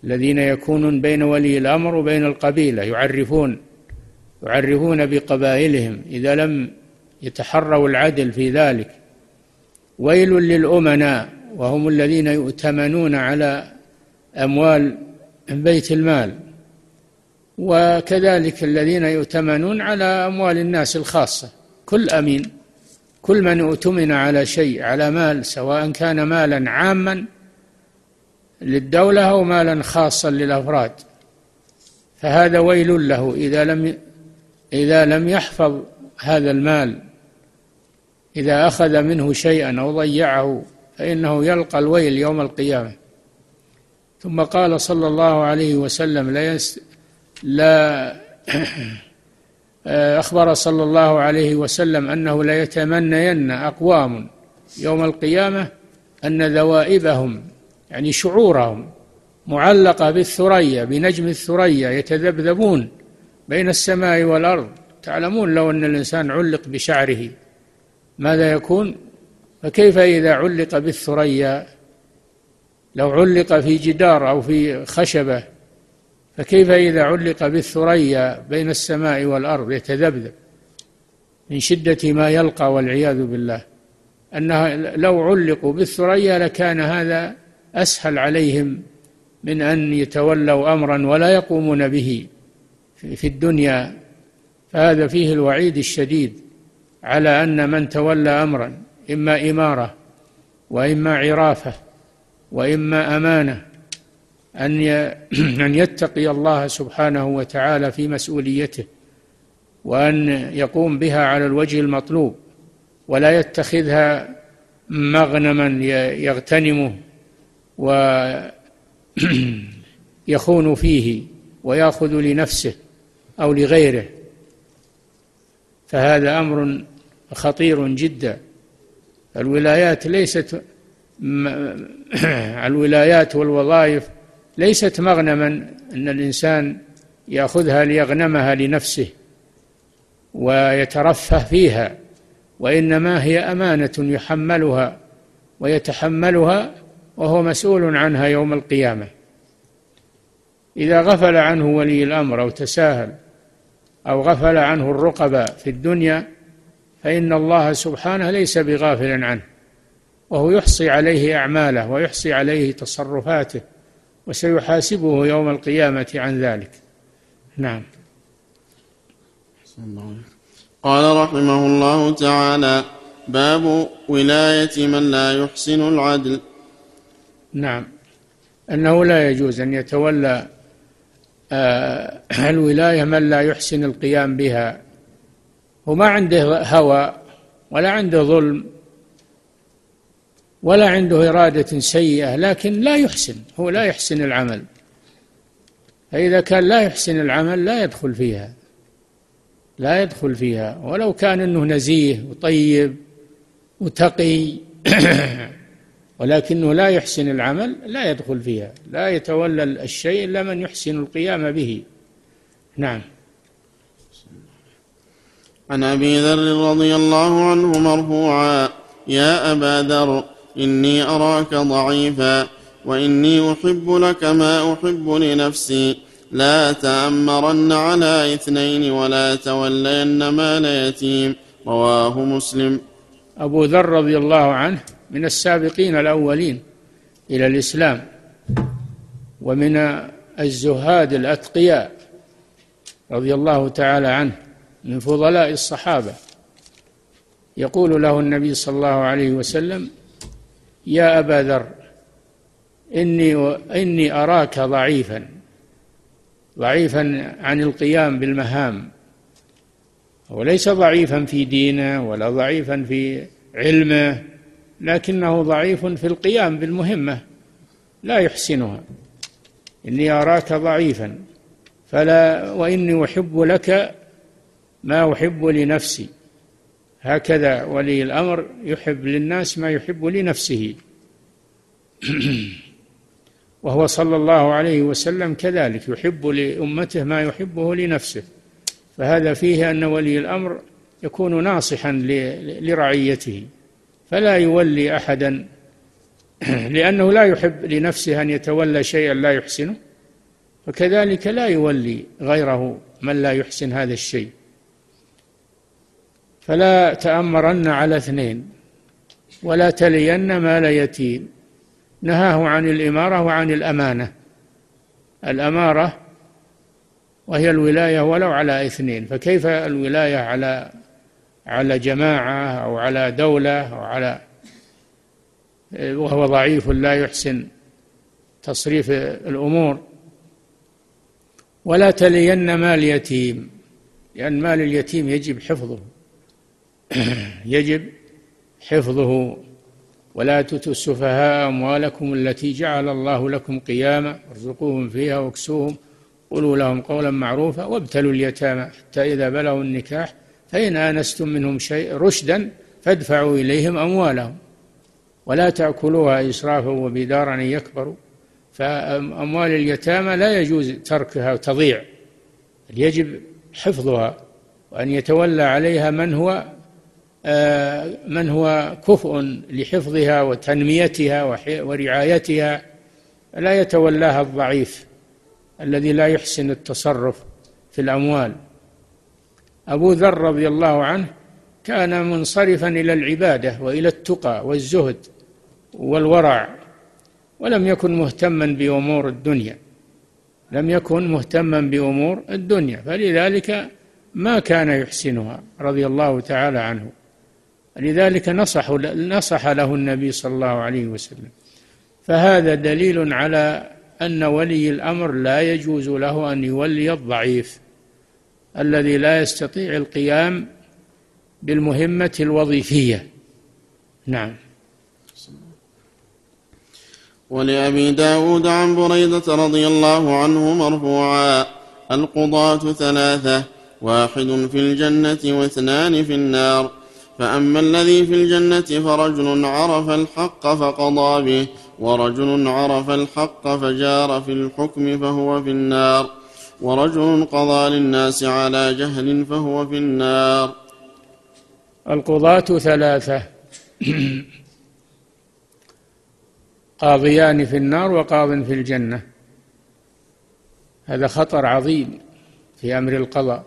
الذين يكونون بين ولي الأمر وبين القبيلة يعرفون يعرفون بقبائلهم إذا لم يتحروا العدل في ذلك. ويل للأمناء وهم الذين يؤتمنون على أموال بيت المال. وكذلك الذين يؤتمنون على أموال الناس الخاصة. كل أمين كل من اؤتمن على شيء على مال سواء كان مالا عاما للدولة أو مالا خاصا للأفراد. فهذا ويل له إذا لم إذا لم يحفظ هذا المال إذا أخذ منه شيئا أو ضيعه فإنه يلقى الويل يوم القيامة. ثم قال صلى الله عليه وسلم لا لا أخبر صلى الله عليه وسلم أنه لا يتمنين أقوام يوم القيامة أن ذوائبهم يعني شعورهم معلقة بالثريا بنجم الثريا يتذبذبون بين السماء والأرض. تعلمون لو أن الإنسان علق بشعره. ماذا يكون؟ فكيف إذا علق بالثريا؟ لو علق في جدار أو في خشبة فكيف إذا علق بالثريا بين السماء والأرض؟ يتذبذب من شدة ما يلقى والعياذ بالله. أنها لو علقوا بالثريا لكان هذا أسهل عليهم من أن يتولوا أمرا ولا يقومون به في الدنيا. فهذا فيه الوعيد الشديد. على أن من تولى أمرا إما إمارة وإما عرافة وإما أمانة أن أن يتقي الله سبحانه وتعالى في مسؤوليته وأن يقوم بها على الوجه المطلوب ولا يتخذها مغنما يغتنمه ويخون فيه ويأخذ لنفسه أو لغيره. فهذا أمر خطير جدا. الولايات ليست الولايات والوظائف ليست مغنما أن الإنسان يأخذها ليغنمها لنفسه ويترفه فيها وإنما هي أمانة يحملها ويتحملها وهو مسؤول عنها يوم القيامة. إذا غفل عنه ولي الأمر أو تساهل أو غفل عنه الرقباء في الدنيا فإن الله سبحانه ليس بغافل عنه وهو يحصي عليه أعماله ويحصي عليه تصرفاته وسيحاسبه يوم القيامة عن ذلك. نعم. قال رحمه الله تعالى باب ولاية من لا يحسن العدل. نعم. أنه لا يجوز أن يتولى آه، الولاية من لا يحسن القيام بها. وما عنده هوى ولا عنده ظلم ولا عنده إرادة سيئة لكن لا يحسن هو لا يحسن العمل. فإذا كان لا يحسن العمل لا يدخل فيها لا يدخل فيها. ولو كان إنه نزيه وطيب وتقي ولكنه لا يحسن العمل لا يدخل فيها لا يتولى الشيء إلا من يحسن القيام به. نعم. عن أبي ذر رضي الله عنه مرفوعا يا أبا ذر إني أراك ضعيفا وإني أحب لك ما أحب لنفسي لا تأمرن على إثنين ولا تولين مال يتيم رواه مسلم. أبو ذر رضي الله عنه من السابقين الأولين إلى الإسلام ومن الزهاد الأتقياء رضي الله تعالى عنه. من فضلاء الصحابة. يقول له النبي صلى الله عليه وسلم يا أبا ذر إني إني أراك ضعيفا ضعيفا عن القيام بالمهام وليس ضعيفا في دينه ولا ضعيفا في علمه لكنه ضعيف في القيام بالمهمة لا يحسنها. إني أراك ضعيفا فلا وإني أحب لك ما أحب لنفسي. هكذا ولي الأمر يحب للناس ما يحب لنفسه. وهو صلى الله عليه وسلم كذلك يحب لأمته ما يحبه لنفسه. فهذا فيه أن ولي الأمر يكون ناصحا لرعيته فلا يولي احدا. لأنه لا يحب لنفسه أن يتولى شيئا لا يحسنه فكذلك لا يولي غيره من لا يحسن هذا الشيء. فلا تأمرن على اثنين ولا تلين مال يتيم نهاه عن الإمارة وعن الأمانة. الأمارة وهي الولاية ولو على اثنين فكيف الولاية على على جماعة أو على دولة أو على وهو ضعيف لا يحسن تصريف الأمور. ولا تلين مال يتيم لأن مال اليتيم يجب حفظه. يجب حفظه ولا تؤتوا السفهاء أموالكم التي جعل الله لكم قياما ارزقوهم فيها واكسوهم قولوا لهم قولا معروفا وابتلوا اليتامى حتى إذا بلغوا النكاح فإن آنستم منهم شيء رشدا فادفعوا إليهم أموالهم ولا تأكلوها إسرافا وبدارا أن يكبروا فأموال اليتامى لا يجوز تركها وتضيع يجب حفظها وأن يتولى عليها من هو من هو كفء لحفظها وتنميتها ورعايتها لا يتولاها الضعيف الذي لا يحسن التصرف في الأموال. أبو ذر رضي الله عنه كان منصرفا إلى العبادة وإلى التقى والزهد والورع ولم يكن مهتما بأمور الدنيا لم يكن مهتما بأمور الدنيا فلذلك ما كان يحسنها رضي الله تعالى عنه. لذلك نصح نصح له النبي صلى الله عليه وسلم. فهذا دليل على أن ولي الأمر لا يجوز له أن يولي الضعيف الذي لا يستطيع القيام بالمهمة الوظيفية. نعم. ولأبي داود عن بريدة رضي الله عنه مرفوعا القضاة ثلاثة واحد في الجنة واثنان في النار. فأما الذي في الجنة فرجل عرف الحق فقضى به ورجل عرف الحق فجار في الحكم فهو في النار ورجل قضى للناس على جهل فهو في النار. القضاة ثلاثة. قاضيان في النار وقاض في الجنة. هذا خطر عظيم في أمر القضاء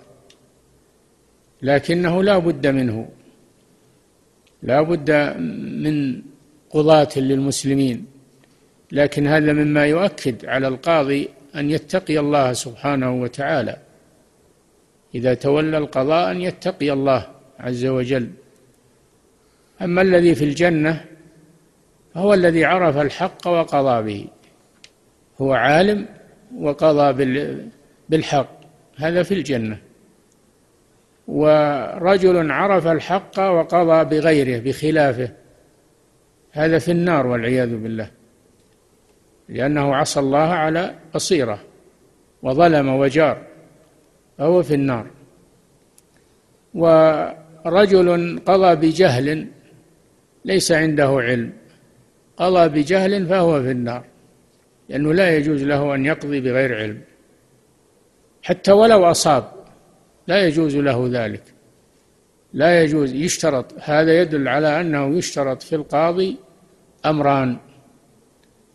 لكنه لا بد منه. لا بد من قضاة للمسلمين لكن هذا مما يؤكد على القاضي أن يتقي الله سبحانه وتعالى. إذا تولى القضاء أن يتقي الله عز وجل. أما الذي في الجنة هو الذي عرف الحق وقضى به. هو عالم وقضى بالحق. هذا في الجنة. ورجل عرف الحق وقضى بغيره بخلافه. هذا في النار والعياذ بالله. لأنه عصى الله على بصيرة وظلم وجار فهو في النار. ورجل قضى بجهل ليس عنده علم قضى بجهل فهو في النار لأنه لا يجوز له أن يقضي بغير علم. حتى ولو أصاب لا يجوز له ذلك. لا يجوز يشترط. هذا يدل على أنه يشترط في القاضي أمران.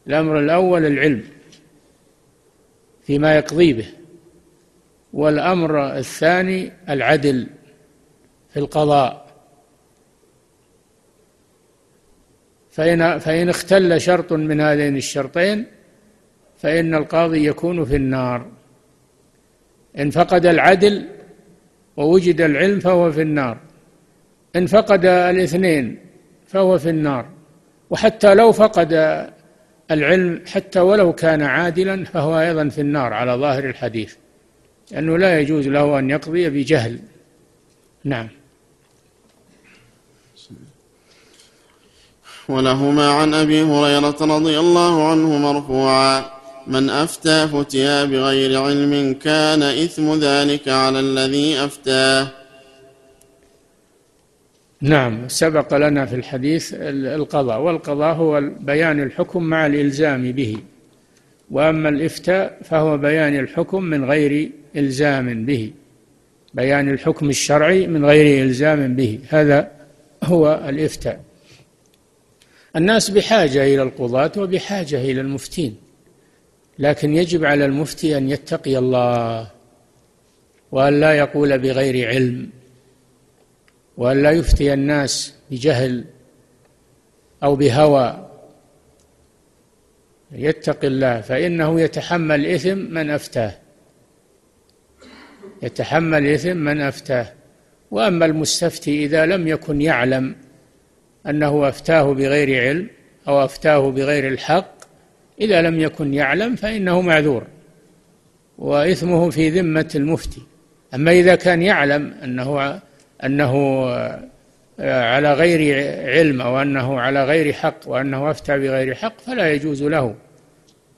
الأمر الأول العلم فيما يقضي به والأمر الثاني العدل في القضاء. فإن فإن اختل شرط من هذين الشرطين فإن القاضي يكون في النار. إن فقد العدل ووجد العلم فهو في النار. إن فقد الاثنين فهو في النار. وحتى لو فقد العلم حتى ولو كان عادلا فهو أيضا في النار على ظاهر الحديث. لأنه لا يجوز له أن يقضي بجهل. نعم. ولهما عن أبي هريرة رضي الله عنه مرفوعا. من أفتى فتيا بغير علم كان إثم ذلك على الذي افتاه نعم سبق لنا في الحديث القضاء والقضاء هو بيان الحكم مع الإلزام به. وأما الإفتاء فهو بيان الحكم من غير إلزام به. بيان الحكم الشرعي من غير إلزام به. هذا هو الإفتاء. الناس بحاجة إلى القضاة وبحاجة إلى المفتين. لكن يجب على المفتي أن يتقي الله وأن لا يقول بغير علم وأن لا يفتي الناس بجهل أو بهوى. يتقي الله فإنه يتحمل إثم من أفتاه. يتحمل إثم من أفتاه. وأما المستفتي إذا لم يكن يعلم أنه أفتاه بغير علم أو أفتاه بغير الحق إذا لم يكن يعلم فإنه معذور وإثمه في ذمة المفتي. أما إذا كان يعلم أنه أنه على غير علم أو أنه على غير حق وأنه أفتى بغير حق فلا يجوز له.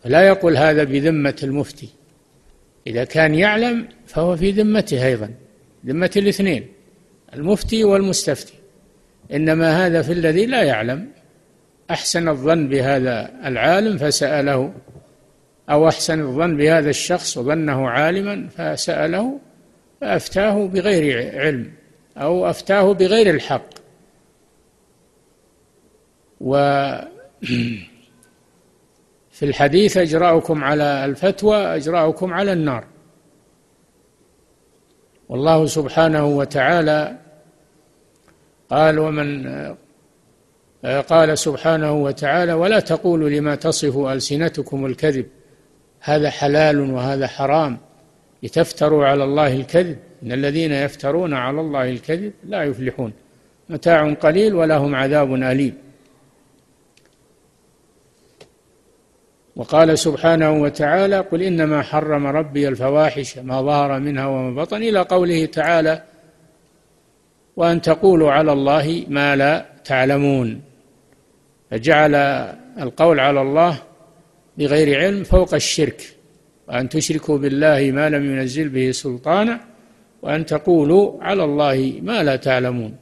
لا يقول هذا بذمة المفتي. إذا كان يعلم فهو في ذمته أيضا ذمة الاثنين المفتي والمستفتي. إنما هذا في الذي لا يعلم. أحسن الظن بهذا العالم فسأله. أو أحسن الظن بهذا الشخص وظنه عالما فسأله فأفتاه بغير علم أو أفتاه بغير الحق. و في الحديث أجراؤكم على الفتوى أجراؤكم على النار. والله سبحانه وتعالى قال ومن قال سبحانه وتعالى ولا تقولوا لما تصف ألسنتكم الكذب هذا حلال وهذا حرام لتفتروا على الله الكذب. إن الذين يفترون على الله الكذب لا يفلحون. متاع قليل ولهم عذاب أليم. وقال سبحانه وتعالى قل إنما حرم ربي الفواحش ما ظهر منها وما بطن. إلى قوله تعالى وأن تقولوا على الله ما لا تعلمون. فجعل القول على الله بغير علم فوق الشرك وأن تشركوا بالله ما لم ينزل به سلطانا وأن تقولوا على الله ما لا تعلمون.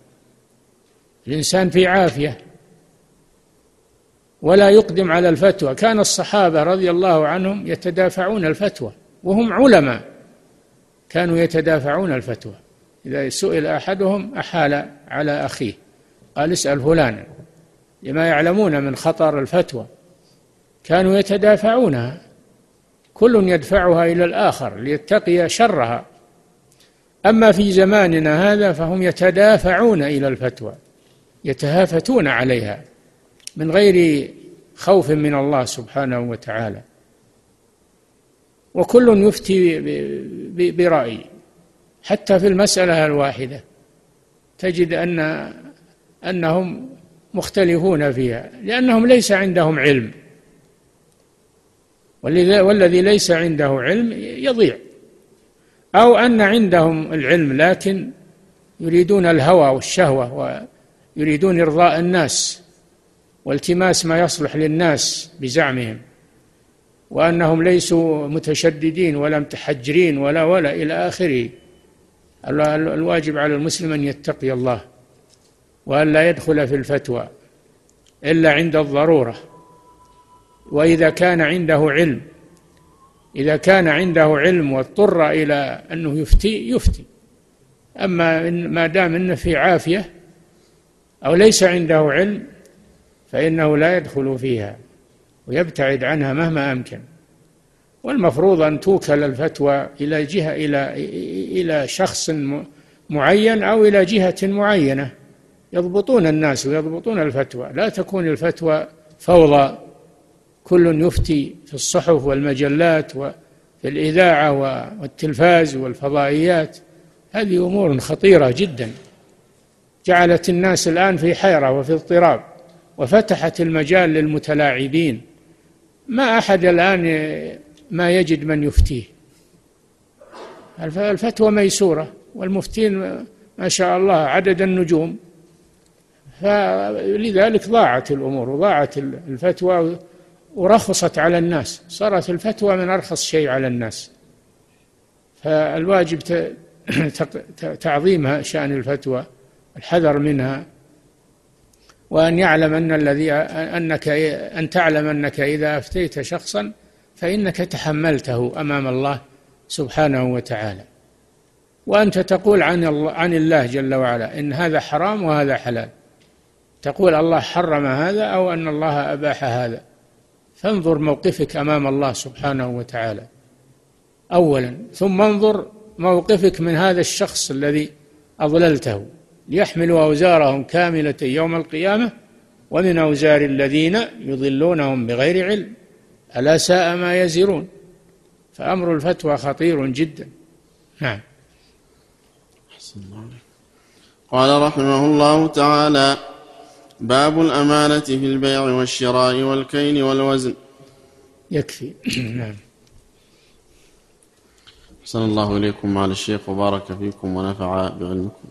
الإنسان في عافية ولا يقدم على الفتوى. كان الصحابة رضي الله عنهم يتدافعون الفتوى وهم علماء كانوا يتدافعون الفتوى. إذا سئل أحدهم أحال على أخيه قال اسأل فلانا. لما يعلمون من خطر الفتوى كانوا يتدافعونها. كل يدفعها إلى الآخر ليتقي شرها. أما في زماننا هذا فهم يتدافعون إلى الفتوى يتهافتون عليها من غير خوف من الله سبحانه وتعالى. وكل يفتي برأي. حتى في المسألة الواحدة تجد أن أنهم مختلفون فيها لأنهم ليس عندهم علم. والذي ليس عنده علم يضيع. أو أن عندهم العلم لكن يريدون الهوى والشهوة ويريدون إرضاء الناس والتماس ما يصلح للناس بزعمهم. وأنهم ليسوا متشددين ولا متحجرين ولا ولا إلى آخره. الواجب على المسلم أن يتقي الله. وأن لا يدخل في الفتوى إلا عند الضرورة. وإذا كان عنده علم إذا كان عنده علم واضطر إلى أنه يفتي يفتي. أما ما دام أنه في عافية أو ليس عنده علم فإنه لا يدخل فيها ويبتعد عنها مهما أمكن. والمفروض أن توكل الفتوى إلى جهة إلى إلى شخص معين أو إلى جهة معينة. يضبطون الناس ويضبطون الفتوى. لا تكون الفتوى فوضى. كل يفتي في الصحف والمجلات وفي الإذاعة والتلفاز والفضائيات. هذه أمور خطيرة جدا. جعلت الناس الآن في حيرة وفي اضطراب وفتحت المجال للمتلاعبين. ما أحد الآن ما يجد من يفتيه. الفتوى ميسورة والمفتين ما شاء الله عدد النجوم. فلذلك ضاعت الأمور وضاعت الفتوى ورخصت على الناس. صارت الفتوى من أرخص شيء على الناس. فالواجب تعظيم شأن الفتوى الحذر منها وأن يعلم أن الذي أنك أن تعلم أنك إذا أفتيت شخصا فإنك تحملته أمام الله سبحانه وتعالى. وأنت تقول عن الله عن الله جل وعلا إن هذا حرام وهذا حلال. تقول الله حرم هذا أو أن الله أباح هذا. فانظر موقفك أمام الله سبحانه وتعالى. أولا ثم انظر موقفك من هذا الشخص الذي أضللته. ليحملوا أوزارهم كاملة يوم القيامة ومن أوزار الذين يضلونهم بغير علم. ألا ساء ما يزرون. فأمر الفتوى خطير جدا. نعم. قال رحمه الله تعالى باب الأمانة في البيع والشراء والكيل والوزن. يكفي. نعم. صلى الله إليكم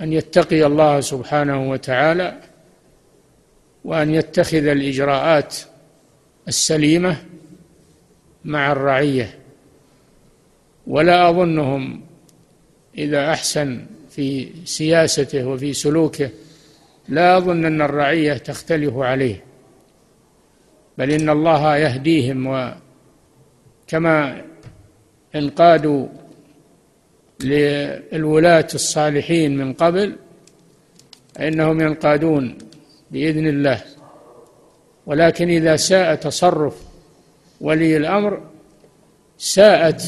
أن يتقي الله سبحانه وتعالى وأن يتخذ الإجراءات السليمة مع الرعية. ولا أظنهم إذا أحسن في سياسته وفي سلوكه لا أظن أن الرعية تختلف عليه بل إن الله يهديهم. وكما انقادوا للولاة الصالحين من قبل فإنهم ينقادون بإذن الله. ولكن إذا ساء تصرف ولي الأمر ساءت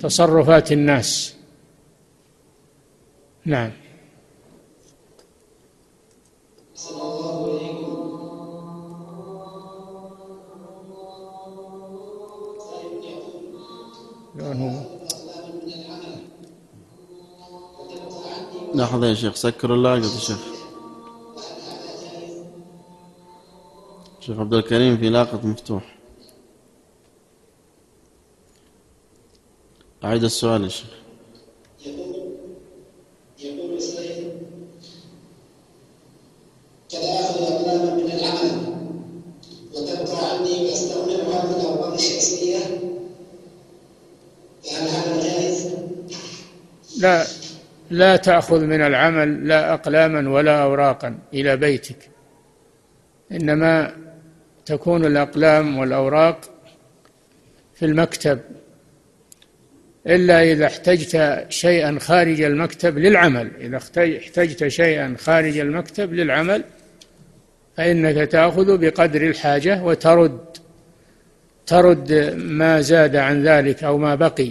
تصرفات الناس. نعم. صلى لحظة يا شيخ سكر اللاقط يا شيخ. شيخ عبد الكريم في لاقط مفتوح. أعيد السؤال يا شيخ يقول يقول السيد قد آخذ أقلاما من العمل وتبقى عني وأستعملها في الأوراق الشخصية فهل هذا جائز؟ لا لا تأخذ من العمل لا أقلاما ولا أوراقا إلى بيتك. إنما تكون الأقلام والأوراق في المكتب إلا إذا احتجت شيئا خارج المكتب للعمل. إذا احتجت شيئا خارج المكتب للعمل فإنك تأخذ بقدر الحاجة وترد ترد ما زاد عن ذلك أو ما بقي.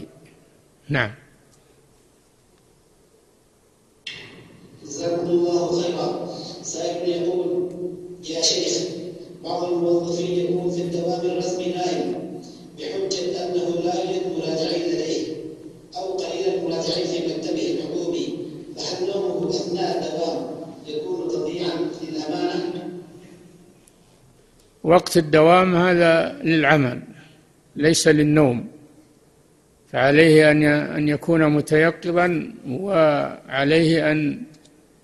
نعم. جزاكم الله خيرا سائل يقول يا شيخ بعض الموظفين يكون في الدوام الرسمي نائم بحجة أنه لا يوجد مراجعين لديه أو قليل المراجعين في مكتبه الحكومي فهل نومه أثناء الدوام يكون تضييعا للأمانة؟ وقت الدوام هذا للعمل ليس للنوم فعليه أن أن يكون متيقظا وعليه أن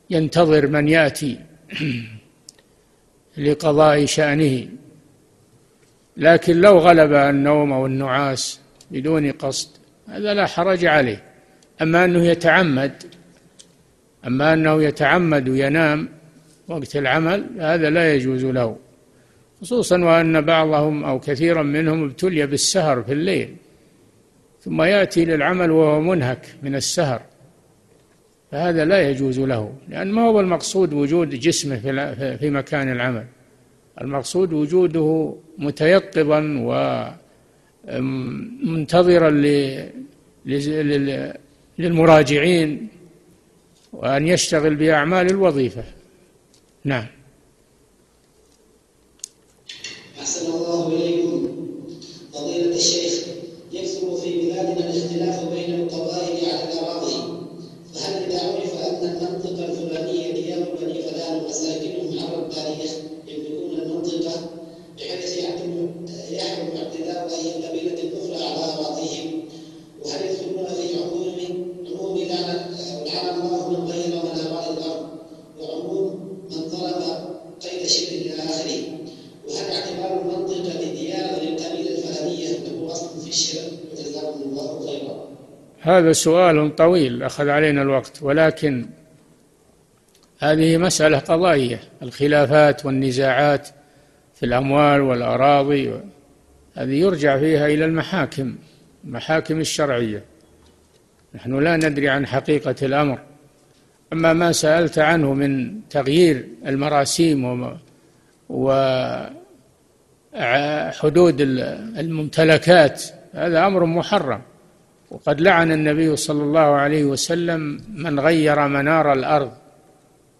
ينتظر من يأتي لقضاء شأنه. لكن لو غلب النوم أو النعاس بدون قصد هذا لا حرج عليه. أما أنه يتعمد أما أنه يتعمد وينام وقت العمل هذا لا يجوز له. خصوصا وأن بعضهم أو كثيرا منهم ابتلي بالسهر في الليل ثم يأتي للعمل وهو منهك من السهر. فهذا لا يجوز له لأن ما هو المقصود وجود جسمه في مكان العمل. المقصود وجوده متيقظا ومنتظرا للمراجعين وأن يشتغل بأعمال الوظيفة. نعم. أحسن الله إليكم. فضيلة الشيخ يكثر في بلادنا الاختلاف بين القبائل على الأراضي فهل إذا عرف أن المنطقة الفلانية ديار بني فلان ومساكنهم على التاريخ يملكون المنطقة بحيث يحرم يحرم اعتداء أي قبيلة أخرى على أراضيهم وهل يدخلون في عموم عموم لعن لعن الله من غير منابع الأرض وعموم من ظلم قيد شبر إلى آخره وهل اعتبار المنطقة ديار للقبيلة الفلانية له أصل في الشرع وجزاكم الله خيرا هذا سؤال طويل أخذ علينا الوقت ولكن هذه مسألة قضائية الخلافات والنزاعات في الأموال والأراضي هذه يرجع فيها إلى المحاكم المحاكم الشرعية. نحن لا ندري عن حقيقة الأمر. أما ما سألت عنه من تغيير المراسيم وحدود الممتلكات هذا أمر محرم. وقد لعن النبي صلى الله عليه وسلم من غير منار الأرض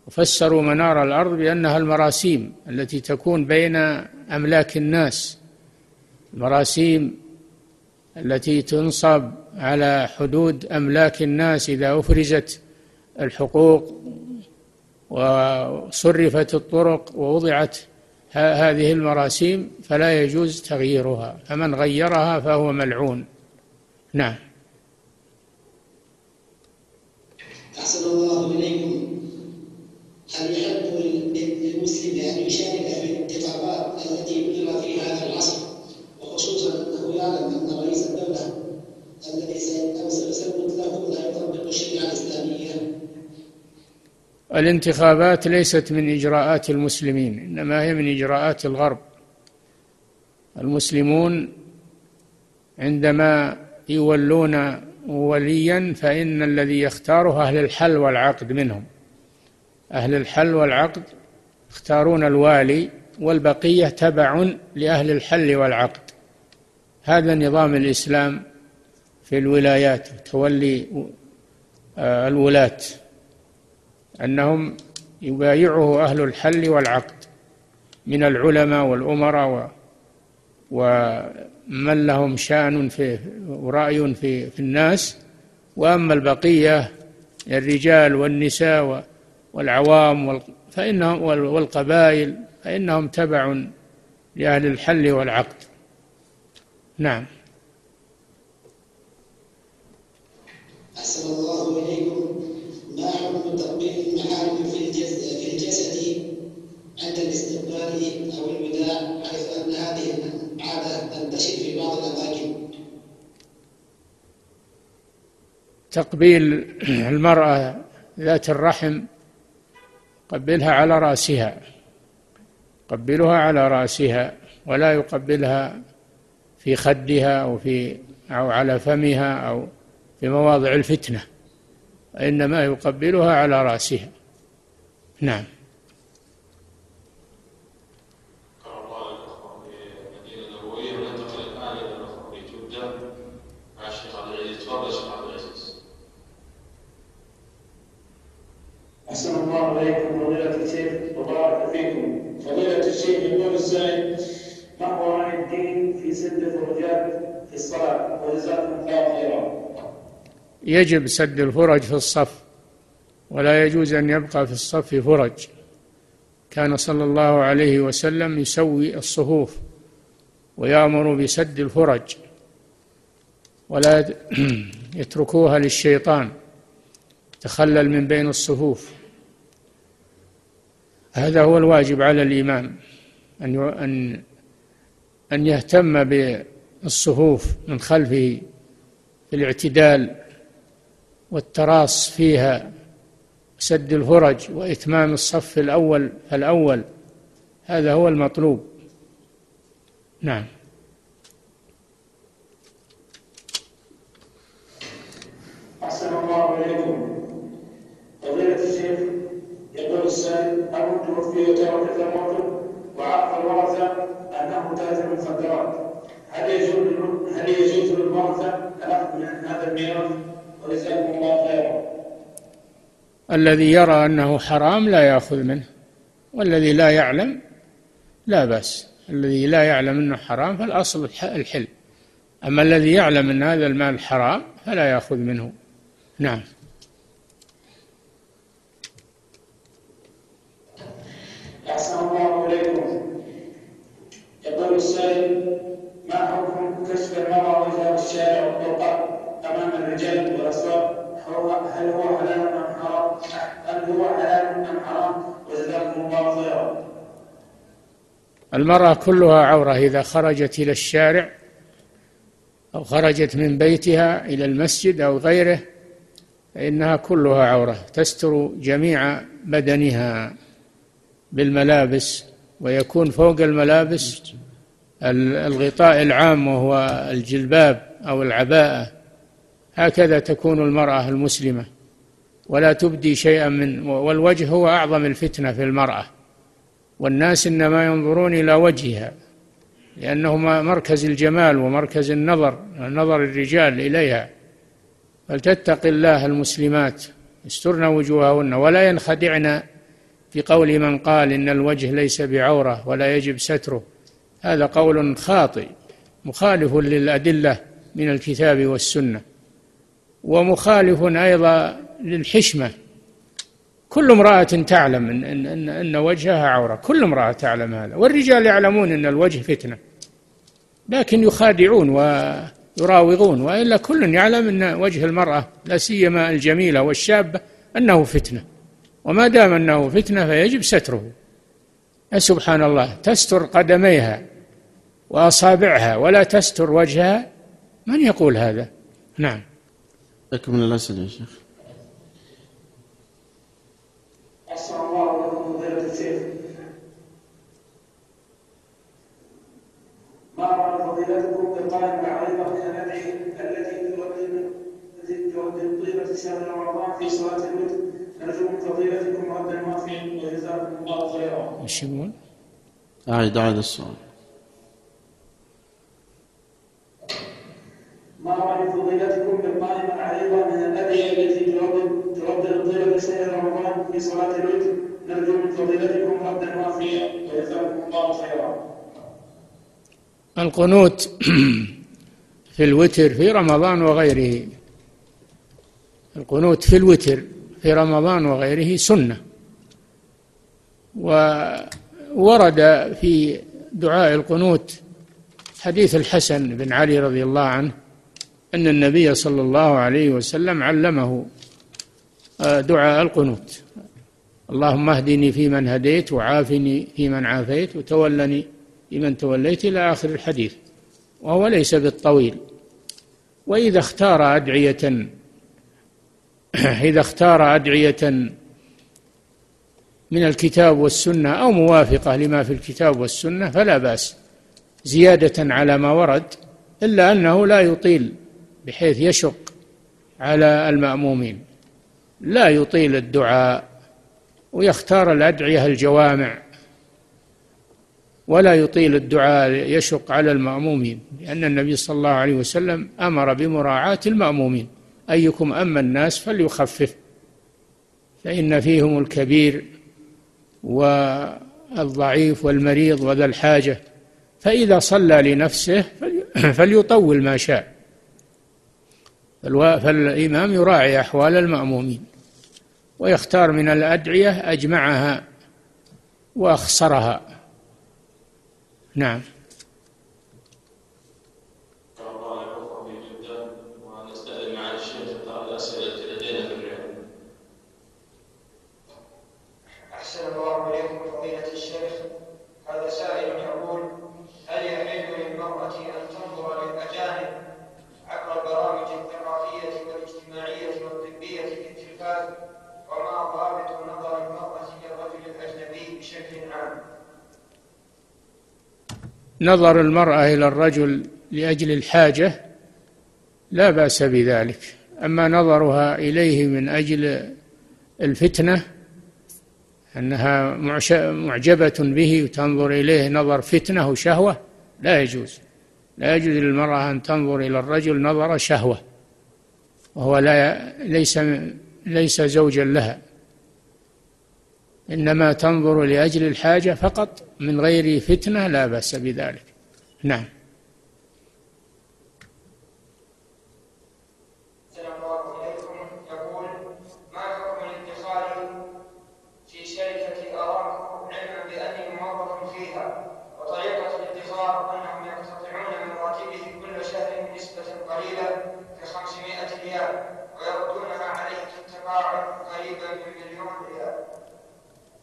وفسروا منار الأرض بأنها المراسيم التي تكون بين أملاك الناس المراسيم التي تنصب على حدود أملاك الناس إذا أفرزت الحقوق وصرفت الطرق ووضعت هذه المراسيم فلا يجوز تغييرها فمن غيرها فهو ملعون. نعم. أحسن الله إليكم. هل يحب للمسلم أن يشارك في الانتخابات التي أجرى في هذا العصر؟ وخصوصا أنه يعلم أن رئيس الدولة الذي سيثبت له لا يطبق الشريعة الإسلامية. الانتخابات ليست من إجراءات المسلمين إنما هي من إجراءات الغرب. المسلمون عندما يولون وليا فإن الذي يختاره أهل الحل والعقد منهم. أهل الحل والعقد يختارون الوالي والبقية تبع لأهل الحل والعقد. هذا نظام الإسلام في الولايات تولي آه، الولاة. أنهم يبايعه أهل الحل والعقد من العلماء والأمراء ومن لهم شأن في ورأي في, في الناس. وأما البقية الرجال والنساء والعوام فإنهم والقبائل فإنهم تبع لأهل الحل والعقد. نعم. أحسن الله إليكم. ما حكم تطبيق المحارم في الجسد عند الاستقبال؟ في بعض الأماكن تقبيل المرأة ذات الرحم قبلها على رأسها قبلها على رأسها ولا يقبلها في خدها أو في أو على فمها أو في مواضع الفتنة وإنما يقبلها على رأسها. نعم أحسن الله إليكم فضيلة الشيخ وبارك فيكم فضيلة الشيخ يقول السائل ما هو عن الدين في سد الفرجات في الصلاة وجزاكم الله خيرا يجب سد الفرج في الصف ولا يجوز أن يبقى في الصف فرج. كان صلى الله عليه وسلم يسوي الصفوف ويأمر بسد الفرج ولا يتركوها للشيطان تخلل من بين الصفوف. هذا هو الواجب على الإمام أن أن أن يهتم بالصفوف من خلفه في الاعتدال والتراص فيها سد الفرج وإتمام الصف الأول فالأول هذا هو المطلوب. نعم أحسن الله إليكم فضيلة الشيخ يقول السائل أمر توفي وترك ثروته وعرف الورثة أنه تاجر مخدرات هل يجوز هل يجوز للورثة الأخذ من هذا الميراث وجزاكم الله خيرا الذي يرى أنه حرام لا يأخذ منه والذي لا يعلم لا بأس. الذي لا يعلم أنه حرام فالأصل الحل. أما الذي يعلم أن هذا المال حرام فلا يأخذ منه. نعم. أحسن الله إليكم يقول السائل ما حكم كشف المرأة وجهها الشارع والطرقات أمام الرجال والأسواق هل هو حلال؟ هو حلال أم حرام؟ الله خيرا. المرأة كلها عورة إذا خرجت إلى الشارع أو خرجت من بيتها إلى المسجد أو غيره فإنها كلها عورة تستر جميع بدنها بالملابس ويكون فوق الملابس الغطاء العام وهو الجلباب أو العباءة هكذا تكون المرأة المسلمة ولا تبدي شيئا من والوجه هو أعظم الفتنة في المرأة. والناس إنما ينظرون إلى وجهها لأنه مركز الجمال ومركز النظر نظر الرجال إليها. فلتتق الله المسلمات يسترن وجوههن ولا ينخدعن في قول من قال إن الوجه ليس بعورة ولا يجب ستره. هذا قول خاطئ مخالف للأدلة من الكتاب والسنة. ومخالف أيضا للحشمة. كل امرأة تعلم إن, إن, إن وجهها عورة. كل امرأة تعلم هذا. والرجال يعلمون أن الوجه فتنة. لكن يخادعون ويراوغون وإلا كل يعلم أن وجه المرأة لا سيما الجميلة والشابة أنه فتنة. وما دام أنه فتنة فيجب ستره. سبحان الله تستر قدميها وأصابعها ولا تستر وجهها. من يقول هذا؟ نعم. أكمل الأسئلة يا شيخ أحسن الله لكم فضيلة الشيخ ما رأى فضيلتكم من الأدعية التي تردد التي تردد طيلة شهر رمضان في صلاة الوتر نرجو من فضيلتكم ردا وافيا وجزاكم الله خيرا. إيش يقول؟ أعد أعد السؤال ما رأي فضيلتكم بالقائمة العريضة من الأدعية التي تردد تردد طيلة شهر رمضان في صلاة الوتر نرجو من فضيلتكم ردا وافيا وجزاكم الله خيرا. القنوت في الوتر في رمضان وغيره. القنوت في الوتر في رمضان وغيره سنة. وورد في دعاء القنوت حديث الحسن بن علي رضي الله عنه أن النبي صلى الله عليه وسلم علمه آه، دعاء القنوت. اللهم اهدني فيمن هديت وعافني فيمن عافيت وتولني فيمن توليت إلى آخر الحديث وهو ليس بالطويل. وإذا اختار أدعية إذا اختار أدعية من الكتاب والسنة أو موافقة لما في الكتاب والسنة فلا بأس زيادة على ما ورد إلا أنه لا يطيل بحيث يشق على المأمومين. لا يطيل الدعاء ويختار الأدعية الجوامع. ولا يطيل الدعاء يشق على المأمومين لأن النبي صلى الله عليه وسلم أمر بمراعاة المأمومين أيكم أما الناس فليخفف فإن فيهم الكبير والضعيف والمريض وذا الحاجة فإذا صلى لنفسه فليطول ما شاء. فالإمام يراعي أحوال المأمومين ويختار من الأدعية أجمعها وأخصرها نعم نظر المرأة إلى الرجل لأجل الحاجة لا بأس بذلك أما نظرها إليه من أجل الفتنة أنها معجبة به وتنظر إليه نظر فتنة وشهوة لا يجوز لا يجوز للمرأة أن تنظر إلى الرجل نظر شهوة وهو لا ليس ليس زوجا لها. إنما تنظر لأجل الحاجة فقط من غير فتنة لا بأس بذلك. نعم.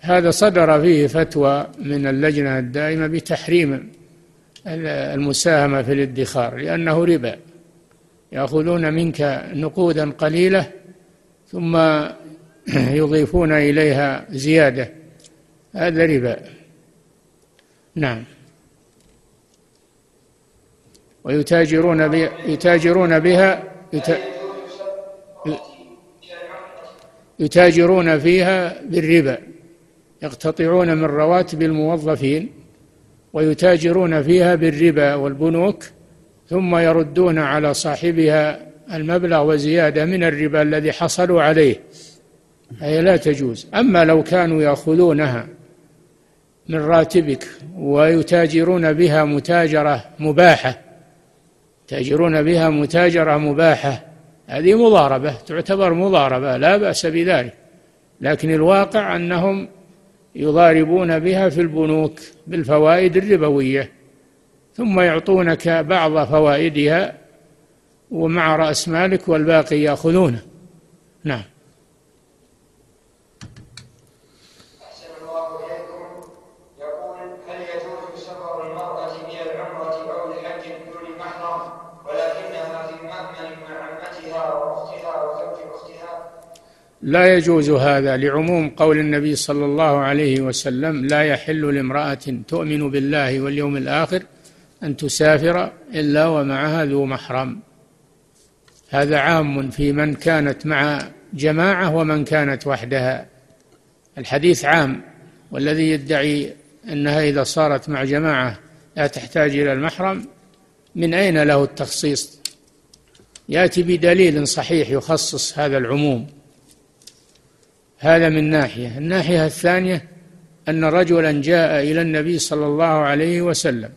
هذا صدر فيه فتوى من اللجنة الدائمة بتحريم المساهمة في الادخار لأنه ربا. يأخذون منك نقودا قليلة ثم يضيفون إليها زيادة. هذا ربا. نعم. ويتاجرون بها يتاجرون بها يتاجرون فيها بالربا. يقتطعون من رواتب الموظفين ويتاجرون فيها بالربا والبنوك ثم يردون على صاحبها المبلغ وزيادة من الربا الذي حصلوا عليه. هي لا تجوز. أما لو كانوا يأخذونها من راتبك ويتاجرون بها متاجرة مباحة يتاجرون بها متاجرة مباحة هذه مضاربة تعتبر مضاربة لا بأس بذلك. لكن الواقع أنهم يضاربون بها في البنوك بالفوائد الربوية ثم يعطونك بعض فوائدها ومع رأس مالك والباقي يأخذونه. نعم. لا يجوز هذا لعموم قول النبي صلى الله عليه وسلم لا يحل لامرأة تؤمن بالله واليوم الآخر أن تسافر إلا ومعها ذو محرم. هذا عام في من كانت مع جماعة ومن كانت وحدها. الحديث عام والذي يدعي أنها إذا صارت مع جماعة لا تحتاج إلى المحرم من أين له التخصيص؟ يأتي بدليل صحيح يخصص هذا العموم. هذا من ناحية. الناحية الثانية أن رجلا جاء إلى النبي صلى الله عليه وسلم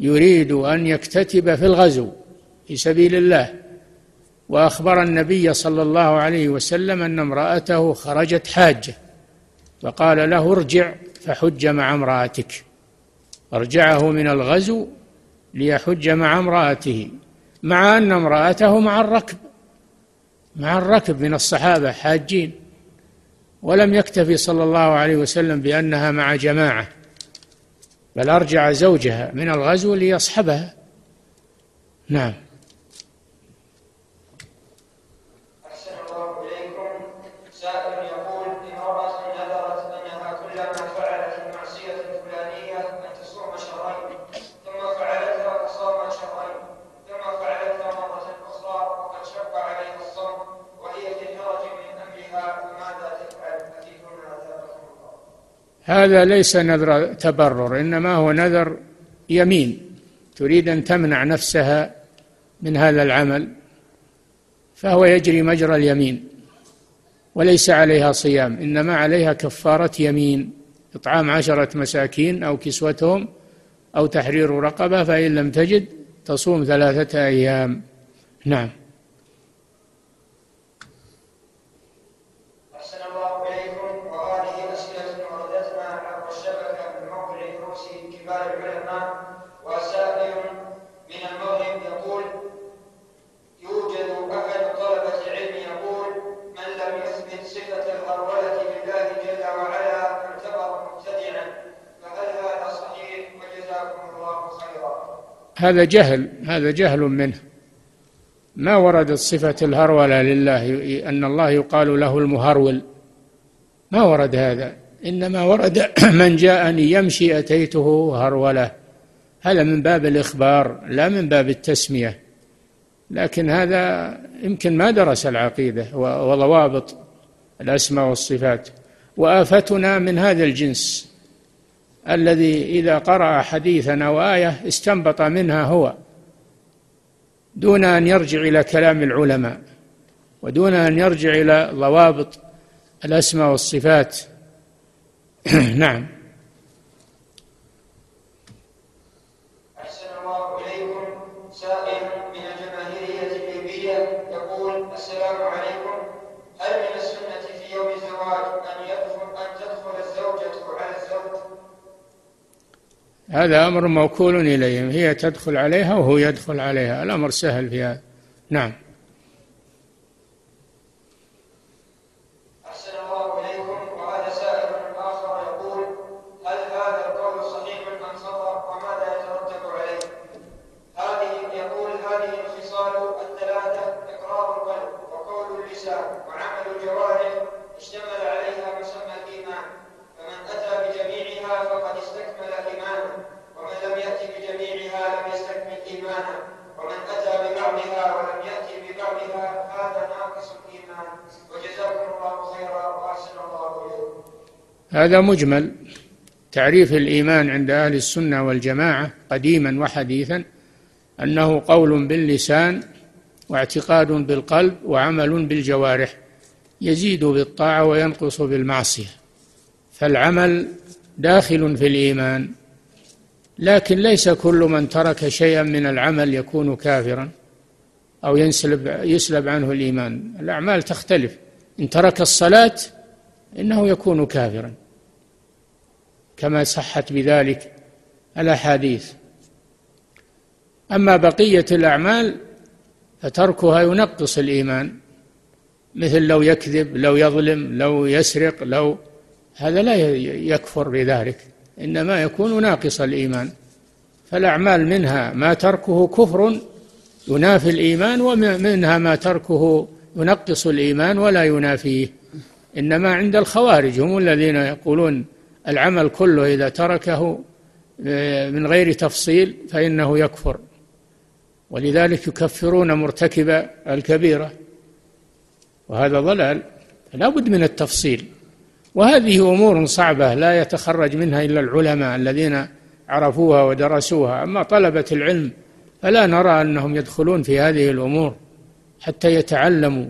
يريد أن يكتتب في الغزو في سبيل الله وأخبر النبي صلى الله عليه وسلم أن امرأته خرجت حاجة فقال له ارجع فحج مع امرأتك. أرجعه من الغزو ليحج مع امرأته مع أن امرأته مع الركب مع الركب من الصحابة حاجين. ولم يكتفي صلى الله عليه وسلم بأنها مع جماعة بل أرجع زوجها من الغزو ليصحبها. نعم. هذا ليس نذر تبرر إنما هو نذر يمين تريد أن تمنع نفسها من هذا العمل فهو يجري مجرى اليمين وليس عليها صيام إنما عليها كفارة يمين إطعام عشرة مساكين أو كسوتهم أو تحرير رقبة فإن لم تجد تصوم ثلاثة أيام. نعم. هذا جهل هذا جهل منه. ما وردت صفة الهرولة لله أن الله يقال له المهرول. ما ورد هذا. إنما ورد من جاءني يمشي أتيته هرولة. هذا من باب الإخبار لا من باب التسمية. لكن هذا يمكن ما درس العقيدة وضوابط الأسماء والصفات وآفتنا من هذا الجنس. الذي إذا قرأ حديثا أو آية استنبط منها هو دون أن يرجع إلى كلام العلماء ودون أن يرجع إلى ضوابط الأسماء والصفات. نعم. هذا أمر موكول إليهم هي تدخل عليها وهو يدخل عليها الأمر سهل في هذا. نعم. هذا مجمل. تعريف الإيمان عند أهل السنة والجماعة قديما وحديثا أنه قول باللسان واعتقاد بالقلب وعمل بالجوارح يزيد بالطاعة وينقص بالمعصية. فالعمل داخل في الإيمان لكن ليس كل من ترك شيئا من العمل يكون كافرا أو ينسلب يسلب عنه الإيمان. الأعمال تختلف. إن ترك الصلاة إنه يكون كافرا. كما صحت بذلك الأحاديث. أما بقية الأعمال فتركها ينقص الإيمان مثل لو يكذب لو يظلم لو يسرق لو هذا لا يكفر بذلك إنما يكون ناقص الإيمان. فالأعمال منها ما تركه كفر ينافي الإيمان ومنها ما تركه ينقص الإيمان ولا ينافيه. إنما عند الخوارج هم الذين يقولون العمل كله إذا تركه آه، من غير تفصيل فإنه يكفر. ولذلك يكفرون مرتكب الكبيرة. وهذا ضلال. لا بد من التفصيل. وهذه أمور صعبة لا يتخرج منها إلا العلماء الذين عرفوها ودرسوها. أما طلبة العلم فلا نرى أنهم يدخلون في هذه الأمور حتى يتعلموا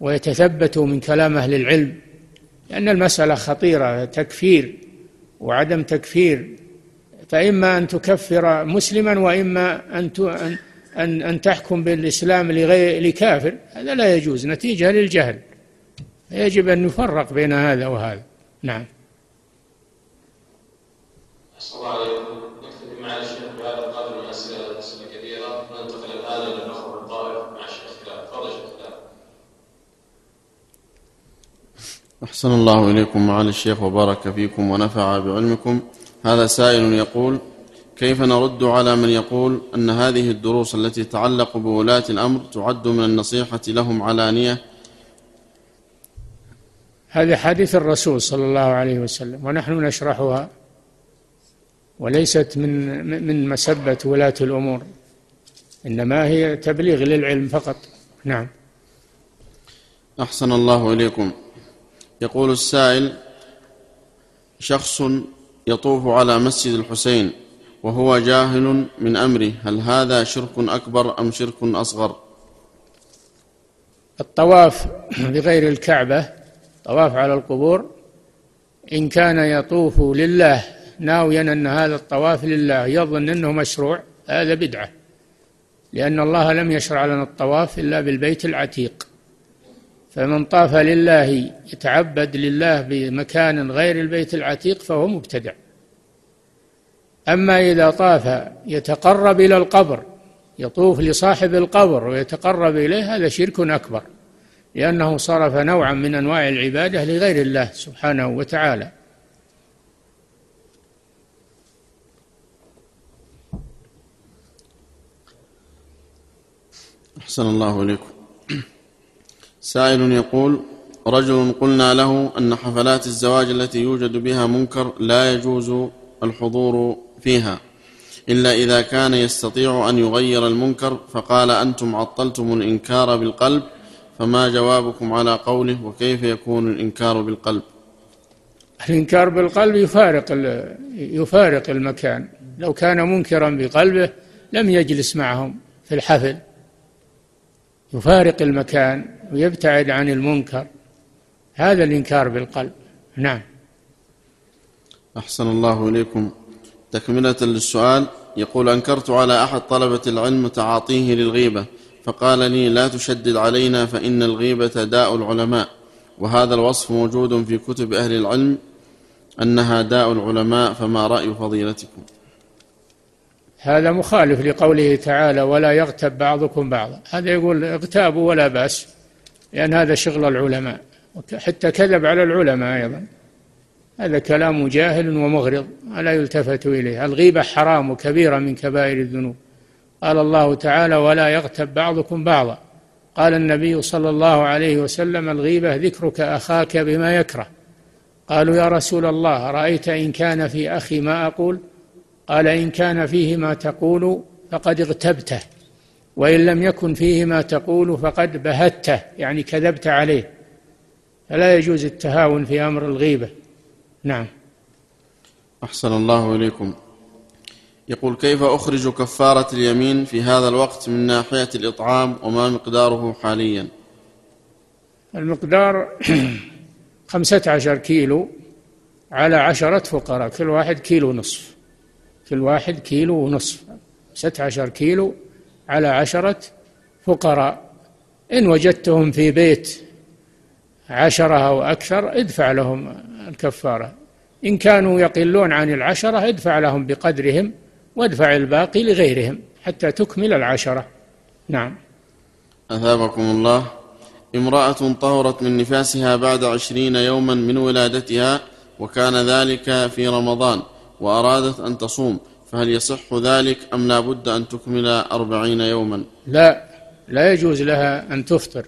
ويتثبتوا من كلام أهل العلم. لأن المسألة خطيرة تكفير وعدم تكفير. فإما أن تكفر مسلما وإما أن أن أن تحكم بالإسلام لغير لكافر. هذا لا يجوز نتيجة للجهل. يجب أن نفرق بين هذا وهذا. نعم. أحسن الله إليكم معالي الشيخ وبارك فيكم ونفع بعلمكم. هذا سائل يقول كيف نرد على من يقول أن هذه الدروس التي تتعلق بولاة الأمر تعد من النصيحة لهم علانية هذه حديث الرسول صلى الله عليه وسلم ونحن نشرحها وليست من من مسبة ولاة الأمور إنما هي تبليغ للعلم فقط. نعم. أحسن الله إليكم. يقول السائل شخص يطوف على مسجد الحسين وهو جاهل من أمره هل هذا شرك أكبر أم شرك أصغر؟ الطواف بغير الكعبة طواف على القبور إن كان يطوف لله ناويا أن هذا الطواف لله يظن أنه مشروع هذا بدعة لأن الله لم يشرع لنا الطواف إلا بالبيت العتيق. فمن طاف لله يتعبد لله بمكان غير البيت العتيق فهو مبتدع. أما إذا طاف يتقرب إلى القبر يطوف لصاحب القبر ويتقرب إليه هذا شرك أكبر لأنه صرف نوعا من أنواع العبادة لغير الله سبحانه وتعالى. أحسن الله إليكم. سائل يقول رجل قلنا له أن حفلات الزواج التي يوجد بها منكر لا يجوز الحضور فيها إلا إذا كان يستطيع أن يغير المنكر فقال أنتم عطلتم الإنكار بالقلب فما جوابكم على قوله وكيف يكون الإنكار بالقلب؟ الإنكار بالقلب يفارق يفارق المكان لو كان منكرا بقلبه لم يجلس معهم في الحفل. يفارق المكان ويبتعد عن المنكر. هذا الإنكار بالقلب. نعم. أحسن الله إليكم. تكملة للسؤال. يقول أنكرت على أحد طلبة العلم تعاطيه للغيبة فقال لي لا تشدد علينا فإن الغيبة داء العلماء. وهذا الوصف موجود في كتب أهل العلم أنها داء العلماء فما رأي فضيلتكم؟ هذا مخالف لقوله تعالى ولا يغتب بعضكم بعضا. هذا يقول اغتابوا ولا بأس. لأن هذا شغل العلماء حتى كذب على العلماء أيضا. هذا كلام جاهل ومغرض ولا يلتفت إليه. الغيبة حرام وكبيرة من كبائر الذنوب. قال الله تعالى ولا يغتب بعضكم بعضا. قال النبي صلى الله عليه وسلم الغيبة ذكرك أخاك بما يكره. قالوا يا رسول الله رأيت إن كان في أخي ما أقول؟ قال إن كان فيه ما تقول فقد اغتبته. وإن لم يكن فيه ما تقول فقد بهته يعني كذبت عليه. فلا يجوز التهاون في أمر الغيبة. نعم. أحسن الله إليكم. يقول كيف أخرج كفارة اليمين في هذا الوقت من ناحية الإطعام وما مقداره حاليا؟ المقدار خمسة عشر كيلو على عشرة فقراء كل واحد كيلو نصف كل واحد كيلو ونصف. ستة عشر كيلو على عشرة فقراء. إن وجدتهم في بيت عشرة أو أكثر ادفع لهم الكفارة. إن كانوا يقلون عن العشرة ادفع لهم بقدرهم وادفع الباقي لغيرهم حتى تكمل العشرة. نعم. أثابكم الله. امرأة طهرت من نفاسها بعد عشرين يوما من ولادتها وكان ذلك في رمضان وأرادت أن تصوم. فهل يصح ذلك أم لا بد أن تكمل أربعين يوما؟ لا لا يجوز لها أن تفطر.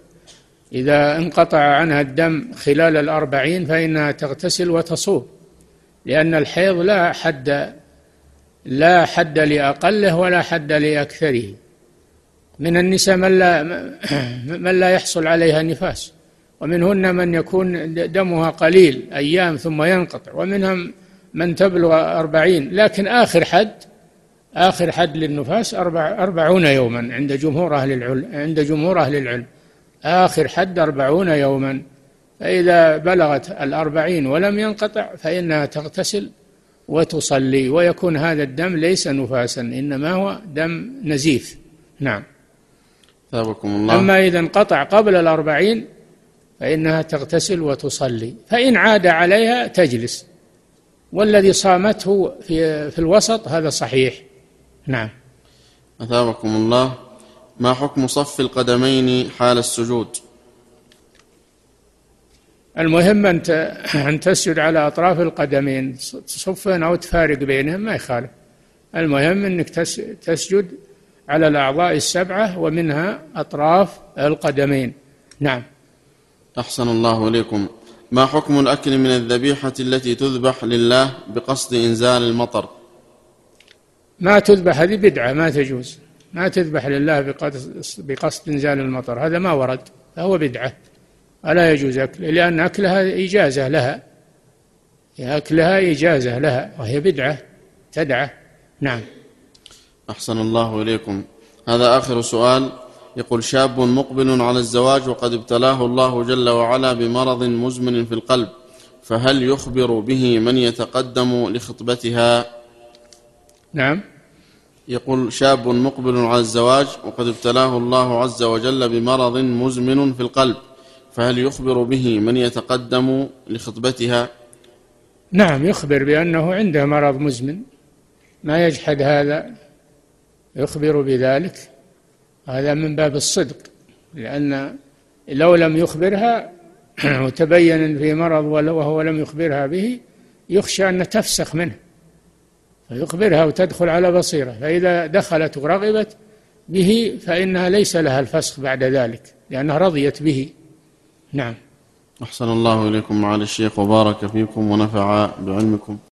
إذا انقطع عنها الدم خلال الأربعين فإنها تغتسل وتصوم لأن الحيض لا حد لا حد لأقله ولا حد لأكثره. من النساء من لا من لا يحصل عليها نفاس ومنهن من يكون دمها قليل أيام ثم ينقطع ومنهم من تبلغ أربعين لكن آخر حد آخر حد للنفاس أربع أربعون يوما عند جمهور أهل العلم عند جمهور أهل العلم. آخر حد أربعون يوما. فإذا بلغت الأربعين ولم ينقطع فإنها تغتسل وتصلي ويكون هذا الدم ليس نفاسا إنما هو دم نزيف. نعم. ثابكم الله. أما إذا انقطع قبل الأربعين فإنها تغتسل وتصلي. فإن عاد عليها تجلس. والذي صامته في في الوسط هذا صحيح. نعم. أثابكم الله. ما حكم صف القدمين حال السجود؟ المهم أن أن تسجد على أطراف القدمين تصفين أو تفارق بينهم ما يخالف. المهم أنك تسجد على الأعضاء السبعة ومنها أطراف القدمين. نعم. أحسن الله إليكم. ما حكم الأكل من الذبيحة التي تذبح لله بقصد إنزال المطر؟ ما تذبح هذه بدعة ما تجوز. ما تذبح لله بقصد إنزال المطر. هذا ما ورد فهو بدعة. ألا يجوز أكله لأن أكلها إجازة لها. أكلها إجازة لها وهي بدعة تدعى. نعم. أحسن الله إليكم. هذا آخر سؤال. يقول شاب مقبل على الزواج وقد ابتلاه الله جل وعلا بمرض مزمن في القلب فهل يخبر به من يتقدم لخطبتها؟ نعم. يقول شاب مقبل على الزواج وقد ابتلاه الله عز وجل بمرض مزمن في القلب فهل يخبر به من يتقدم لخطبتها؟ نعم يخبر بأنه عنده مرض مزمن. ما يجحد هذا؟ يخبر بذلك. هذا من باب الصدق لأن لو لم يخبرها وتبين في مرض وهو لم يخبرها به يخشى أن تفسخ منه. فيخبرها وتدخل على بصيرة. فإذا دخلت ورغبت به فإنها ليس لها الفسخ بعد ذلك لأنها رضيت به. نعم. أحسن الله إليكم معالي الشيخ وبارك فيكم ونفع بعلمكم.